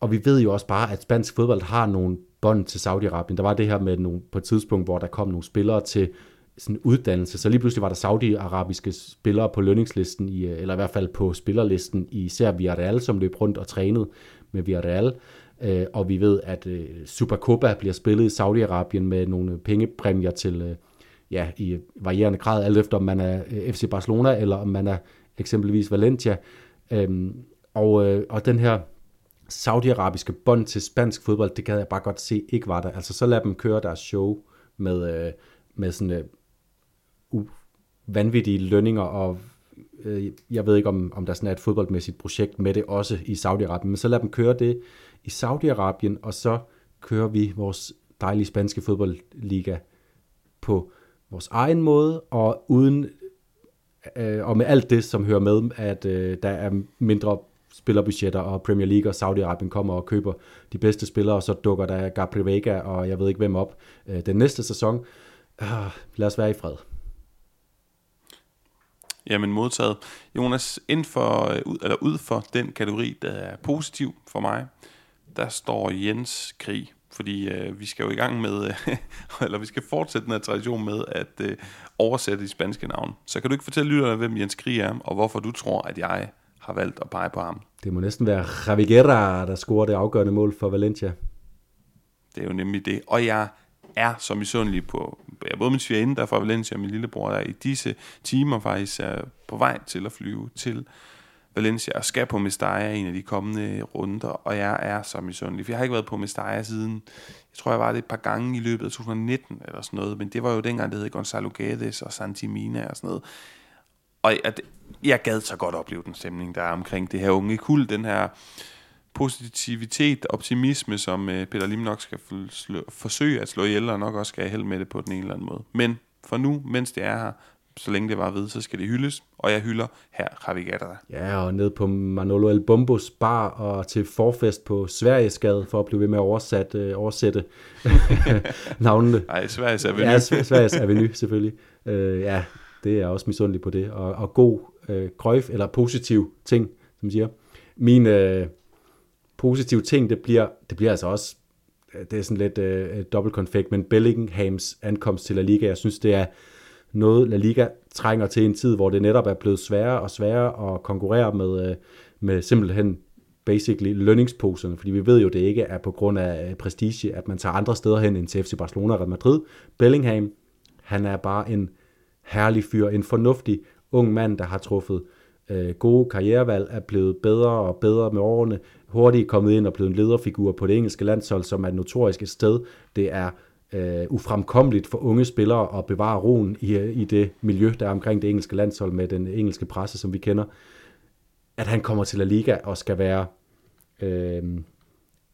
og vi ved jo også bare, at spansk fodbold har nogle bånd til Saudi-Arabien. Der var det her med nogle, på et tidspunkt, hvor der kom nogle spillere til sådan uddannelse, så lige pludselig var der saudi-arabiske spillere på lønningslisten, i, øh, eller i hvert fald på spillerlisten i især Villarreal, som løb rundt og trænede med Villarreal. Øh, Øh, og vi ved, at øh, Supercopa bliver spillet i Saudi-Arabien med nogle pengepræmier til, øh, ja, i varierende grad, alt efter om man er øh, FC Barcelona, eller om man er eksempelvis Valencia. Øhm, og, øh, og den her saudiarabiske bånd til spansk fodbold, det kan jeg bare godt se ikke var der. Altså så lad dem køre deres show med, øh, med sådan øh, vanvittige lønninger, og øh, jeg ved ikke, om, om der sådan er et fodboldmæssigt projekt med det også i Saudi-Arabien, men så lad dem køre det i Saudi-Arabien, og så kører vi vores dejlige spanske fodboldliga på vores egen måde, og uden øh, og med alt det, som hører med, at øh, der er mindre spillerbudgetter, og Premier League og Saudi-Arabien kommer og køber de bedste spillere, og så dukker der Gabriel Vega og jeg ved ikke hvem op øh, den næste sæson. Øh, lad os være i fred. Jamen modtaget. Jonas, ind for, øh, eller ud for den kategori, der er positiv for mig, der står Jens Krig, fordi øh, vi skal jo i gang med, øh, <laughs> eller vi skal fortsætte den her tradition med at øh, oversætte de spanske navne. Så kan du ikke fortælle lytterne, hvem Jens Krig er, og hvorfor du tror, at jeg har valgt at pege på ham? Det må næsten være Javi Guerra, der scorer det afgørende mål for Valencia. Det er jo nemlig det. Og jeg er så misundelig på, ja, både min svigerinde, der fra Valencia, og min lillebror, der i disse timer faktisk er på vej til at flyve til Valencia og skal på Mestalla en af de kommende runder, og jeg er så misundelig. For jeg har ikke været på Mestalla siden, jeg tror jeg var det et par gange i løbet af 2019 eller sådan noget, men det var jo dengang, det hed Gonzalo Gades og Santi Mina og sådan noget. Og jeg, jeg gad så godt opleve den stemning, der er omkring det her unge kul, den her positivitet, optimisme, som øh, Peter Lim nok skal forsøge at slå ihjel, og nok også skal have held med det på den ene eller anden måde. Men for nu, mens det er her, så længe det var ved, så skal det hyldes, og jeg hylder her Javi Gadara. Ja, og ned på Manolo El Bombos bar og til forfest på Sverigesgade, for at blive ved med at oversat, øh, oversætte <laughs> navnene. Nej, Sveriges Avenue. ja, Sveriges Avenue, selvfølgelig. Øh, ja, det er også misundelig på det. Og, og god øh, grøf, eller positiv ting, som man siger. Min øh, positive ting, det bliver, det bliver altså også, det er sådan lidt øh, dobbeltkonfekt, men Bellinghams ankomst til La Liga, jeg synes, det er noget, La Liga trænger til en tid, hvor det netop er blevet sværere og sværere at konkurrere med, øh, med simpelthen basically lønningsposerne, fordi vi ved jo, det ikke er på grund af øh, prestige, at man tager andre steder hen end til FC Barcelona og Real Madrid. Bellingham, han er bare en herlig fyr, en fornuftig ung mand, der har truffet øh, gode karrierevalg, er blevet bedre og bedre med årene, hurtigt kommet ind og blevet en lederfigur på det engelske landshold, som er notorisk et sted. Det er øh, ufremkommeligt for unge spillere at bevare roen i, i det miljø, der er omkring det engelske landshold med den engelske presse, som vi kender. At han kommer til La Liga og skal være øh,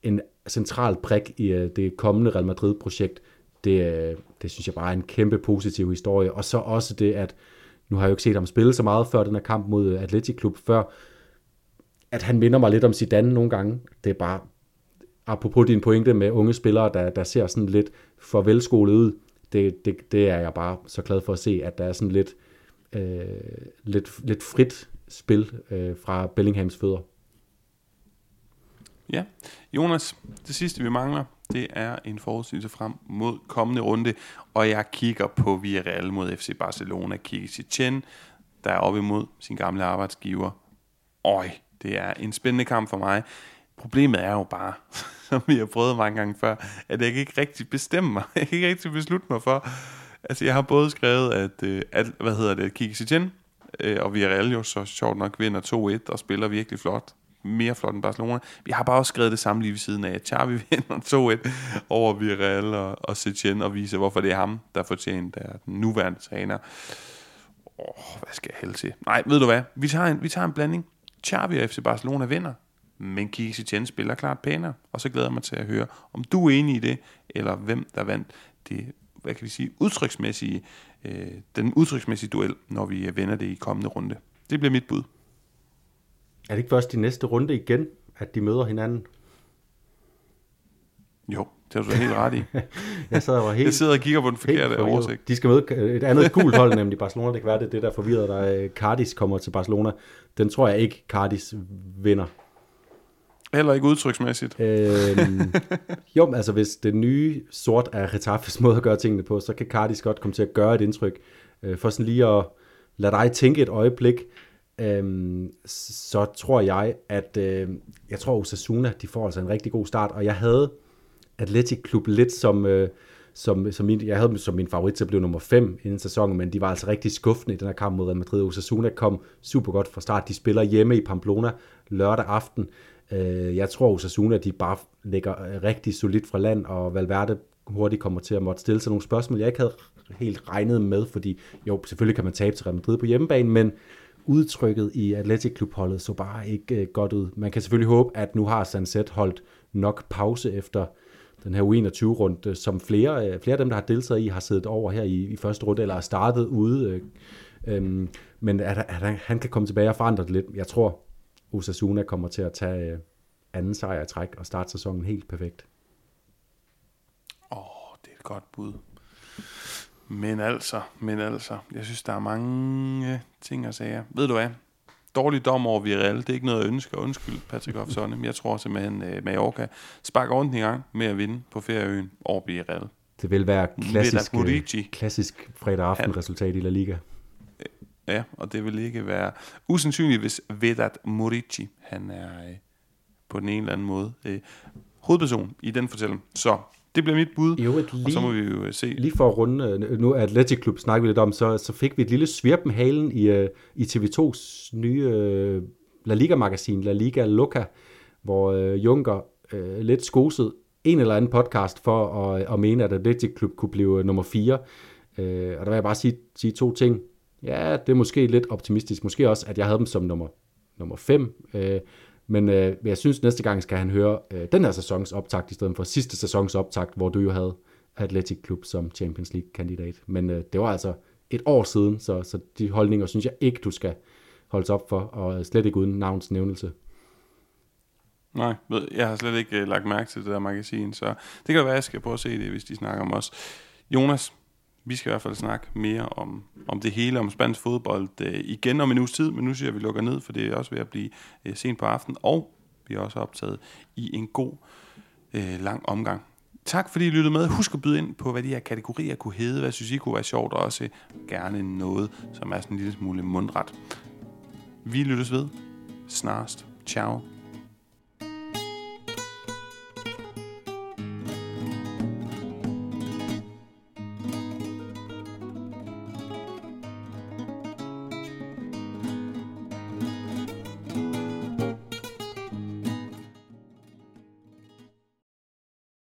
en central prik i øh, det kommende Real Madrid-projekt, det, øh, det synes jeg bare er en kæmpe positiv historie. Og så også det, at nu har jeg jo ikke set ham spille så meget før den her kamp mod Atletic Klub før, at han minder mig lidt om Zidane nogle gange. Det er bare, apropos din pointe med unge spillere, der, der ser sådan lidt for velskolet ud, det, det, det er jeg bare så glad for at se, at der er sådan lidt, øh, lidt, lidt frit spil øh, fra Bellinghams fødder. Ja, Jonas, det sidste vi mangler, det er en forudsigelse frem mod kommende runde, og jeg kigger på Villarreal mod FC Barcelona, kigger til Chen, der er op imod sin gamle arbejdsgiver. Øj, det er en spændende kamp for mig. Problemet er jo bare, <laughs> som vi har prøvet mange gange før, at jeg ikke rigtig bestemmer mig. <laughs> Jeg kan ikke rigtig beslutte mig for. Altså, jeg har både skrevet, at, øh, at hvad hedder det, Kiki Setien, øh, og Villarreal jo så sjovt nok vinder 2-1 og spiller virkelig flot. Mere flot end Barcelona. Vi har bare også skrevet det samme lige ved siden af, at Xavi <laughs> vinder 2-1 over Villarreal og, og Setien og viser, hvorfor det er ham, der fortjener der den nuværende træner. Åh, oh, hvad skal jeg hælde til? Nej, ved du hvad? Vi tager en, vi tager en blanding. Xavi og FC Barcelona vinder, men Kiki Setien spiller klart pænere, og så glæder jeg mig til at høre, om du er enig i det, eller hvem der vandt det, hvad kan vi sige, udtryksmæssige, øh, den udtryksmæssige duel, når vi vender det i kommende runde. Det bliver mit bud. Er det ikke først i næste runde igen, at de møder hinanden? Jo, det har du helt ret i. <laughs> jeg, sad og helt, jeg sidder og kigger på den forkerte oversigt. De skal møde et andet gult hold, nemlig Barcelona. Det kan være, det det, der forvirrer dig. Cardis kommer til Barcelona. Den tror jeg ikke, Cardis vinder. Heller ikke udtryksmæssigt. øhm, jo, altså hvis det nye sort er Retafes <laughs> måde at gøre tingene på, så kan Cardis godt komme til at gøre et indtryk. Øh, for sådan lige at lade dig tænke et øjeblik, øhm, så tror jeg, at øh, jeg tror Osasuna, de får altså en rigtig god start, og jeg havde Atletic Klub lidt som, øh, som, som min, jeg havde dem som min favorit til at blive nummer 5 inden sæsonen, men de var altså rigtig skuffende i den her kamp mod Real Madrid. Osasuna kom super godt fra start. De spiller hjemme i Pamplona lørdag aften. Øh, jeg tror, Osasuna de bare ligger øh, rigtig solidt fra land, og Valverde hurtigt kommer til at måtte stille sig nogle spørgsmål, jeg ikke havde helt regnet med, fordi jo, selvfølgelig kan man tabe til Real Madrid på hjemmebane, men udtrykket i Athletic Club-holdet så bare ikke øh, godt ud. Man kan selvfølgelig håbe, at nu har Sanset holdt nok pause efter den her U21-runde, øh, som flere, øh, flere af dem, der har deltaget i, har siddet over her i, i første runde, eller har startet ude. Øh, øh, men at, at han, han kan komme tilbage og forandre det lidt. Jeg tror, Osasuna kommer til at tage øh, anden sejr i træk og starte sæsonen helt perfekt. Åh, oh, det er et godt bud. Men altså, men altså, jeg synes, der er mange ting at sige. Ved du hvad? Dårlig dom over Villarreal, det er ikke noget at ønske, og undskyld Patrick <laughs> Hoffsson, men jeg tror simpelthen, uh, Mallorca sparker rundt i gang med at vinde på ferieøen over Villarreal. Det vil være klassisk, øh, klassisk fredag aften resultat i La Liga. Ja, og det vil ikke være usandsynligt, hvis Vedat Murici, han er øh, på den ene eller anden måde øh, hovedperson i den fortælling. Så det bliver mit bud, jo, lige, og så må vi jo øh, se. Lige for at runde, øh, nu Atletic Club snakker vi lidt om, så, så fik vi et lille svirp med halen i, uh, i TV2's nye La Liga-magasin, La Liga Loca, hvor øh, Junker øh, lidt skoset en eller anden podcast for at, at mene, at Atletic Klub kunne blive nummer 4. Øh, og der vil jeg bare sige, sige to ting. Ja, det er måske lidt optimistisk. Måske også, at jeg havde dem som nummer, nummer 5. Øh, men øh, jeg synes, næste gang skal han høre øh, den her sæsons optakt, i stedet for sidste sæsons optakt, hvor du jo havde Athletic Klub som Champions League-kandidat. Men øh, det var altså et år siden, så, så de holdninger synes jeg ikke, du skal holdes op for, og slet ikke uden navns nævnelse. Nej, jeg har slet ikke øh, lagt mærke til det der magasin, så det kan være, at jeg skal prøve at se det, hvis de snakker om os. Jonas, vi skal i hvert fald snakke mere om, om det hele, om spansk fodbold øh, igen om en uges tid, men nu siger jeg, at vi lukker ned, for det er også ved at blive øh, sent på aftenen, og vi er også optaget i en god, øh, lang omgang. Tak fordi I lyttede med. Husk at byde ind på, hvad de her kategorier kunne hedde, hvad synes I kunne være sjovt, og også gerne noget, som er sådan en lille smule mundret. Vi lyttes ved snarest. Ciao.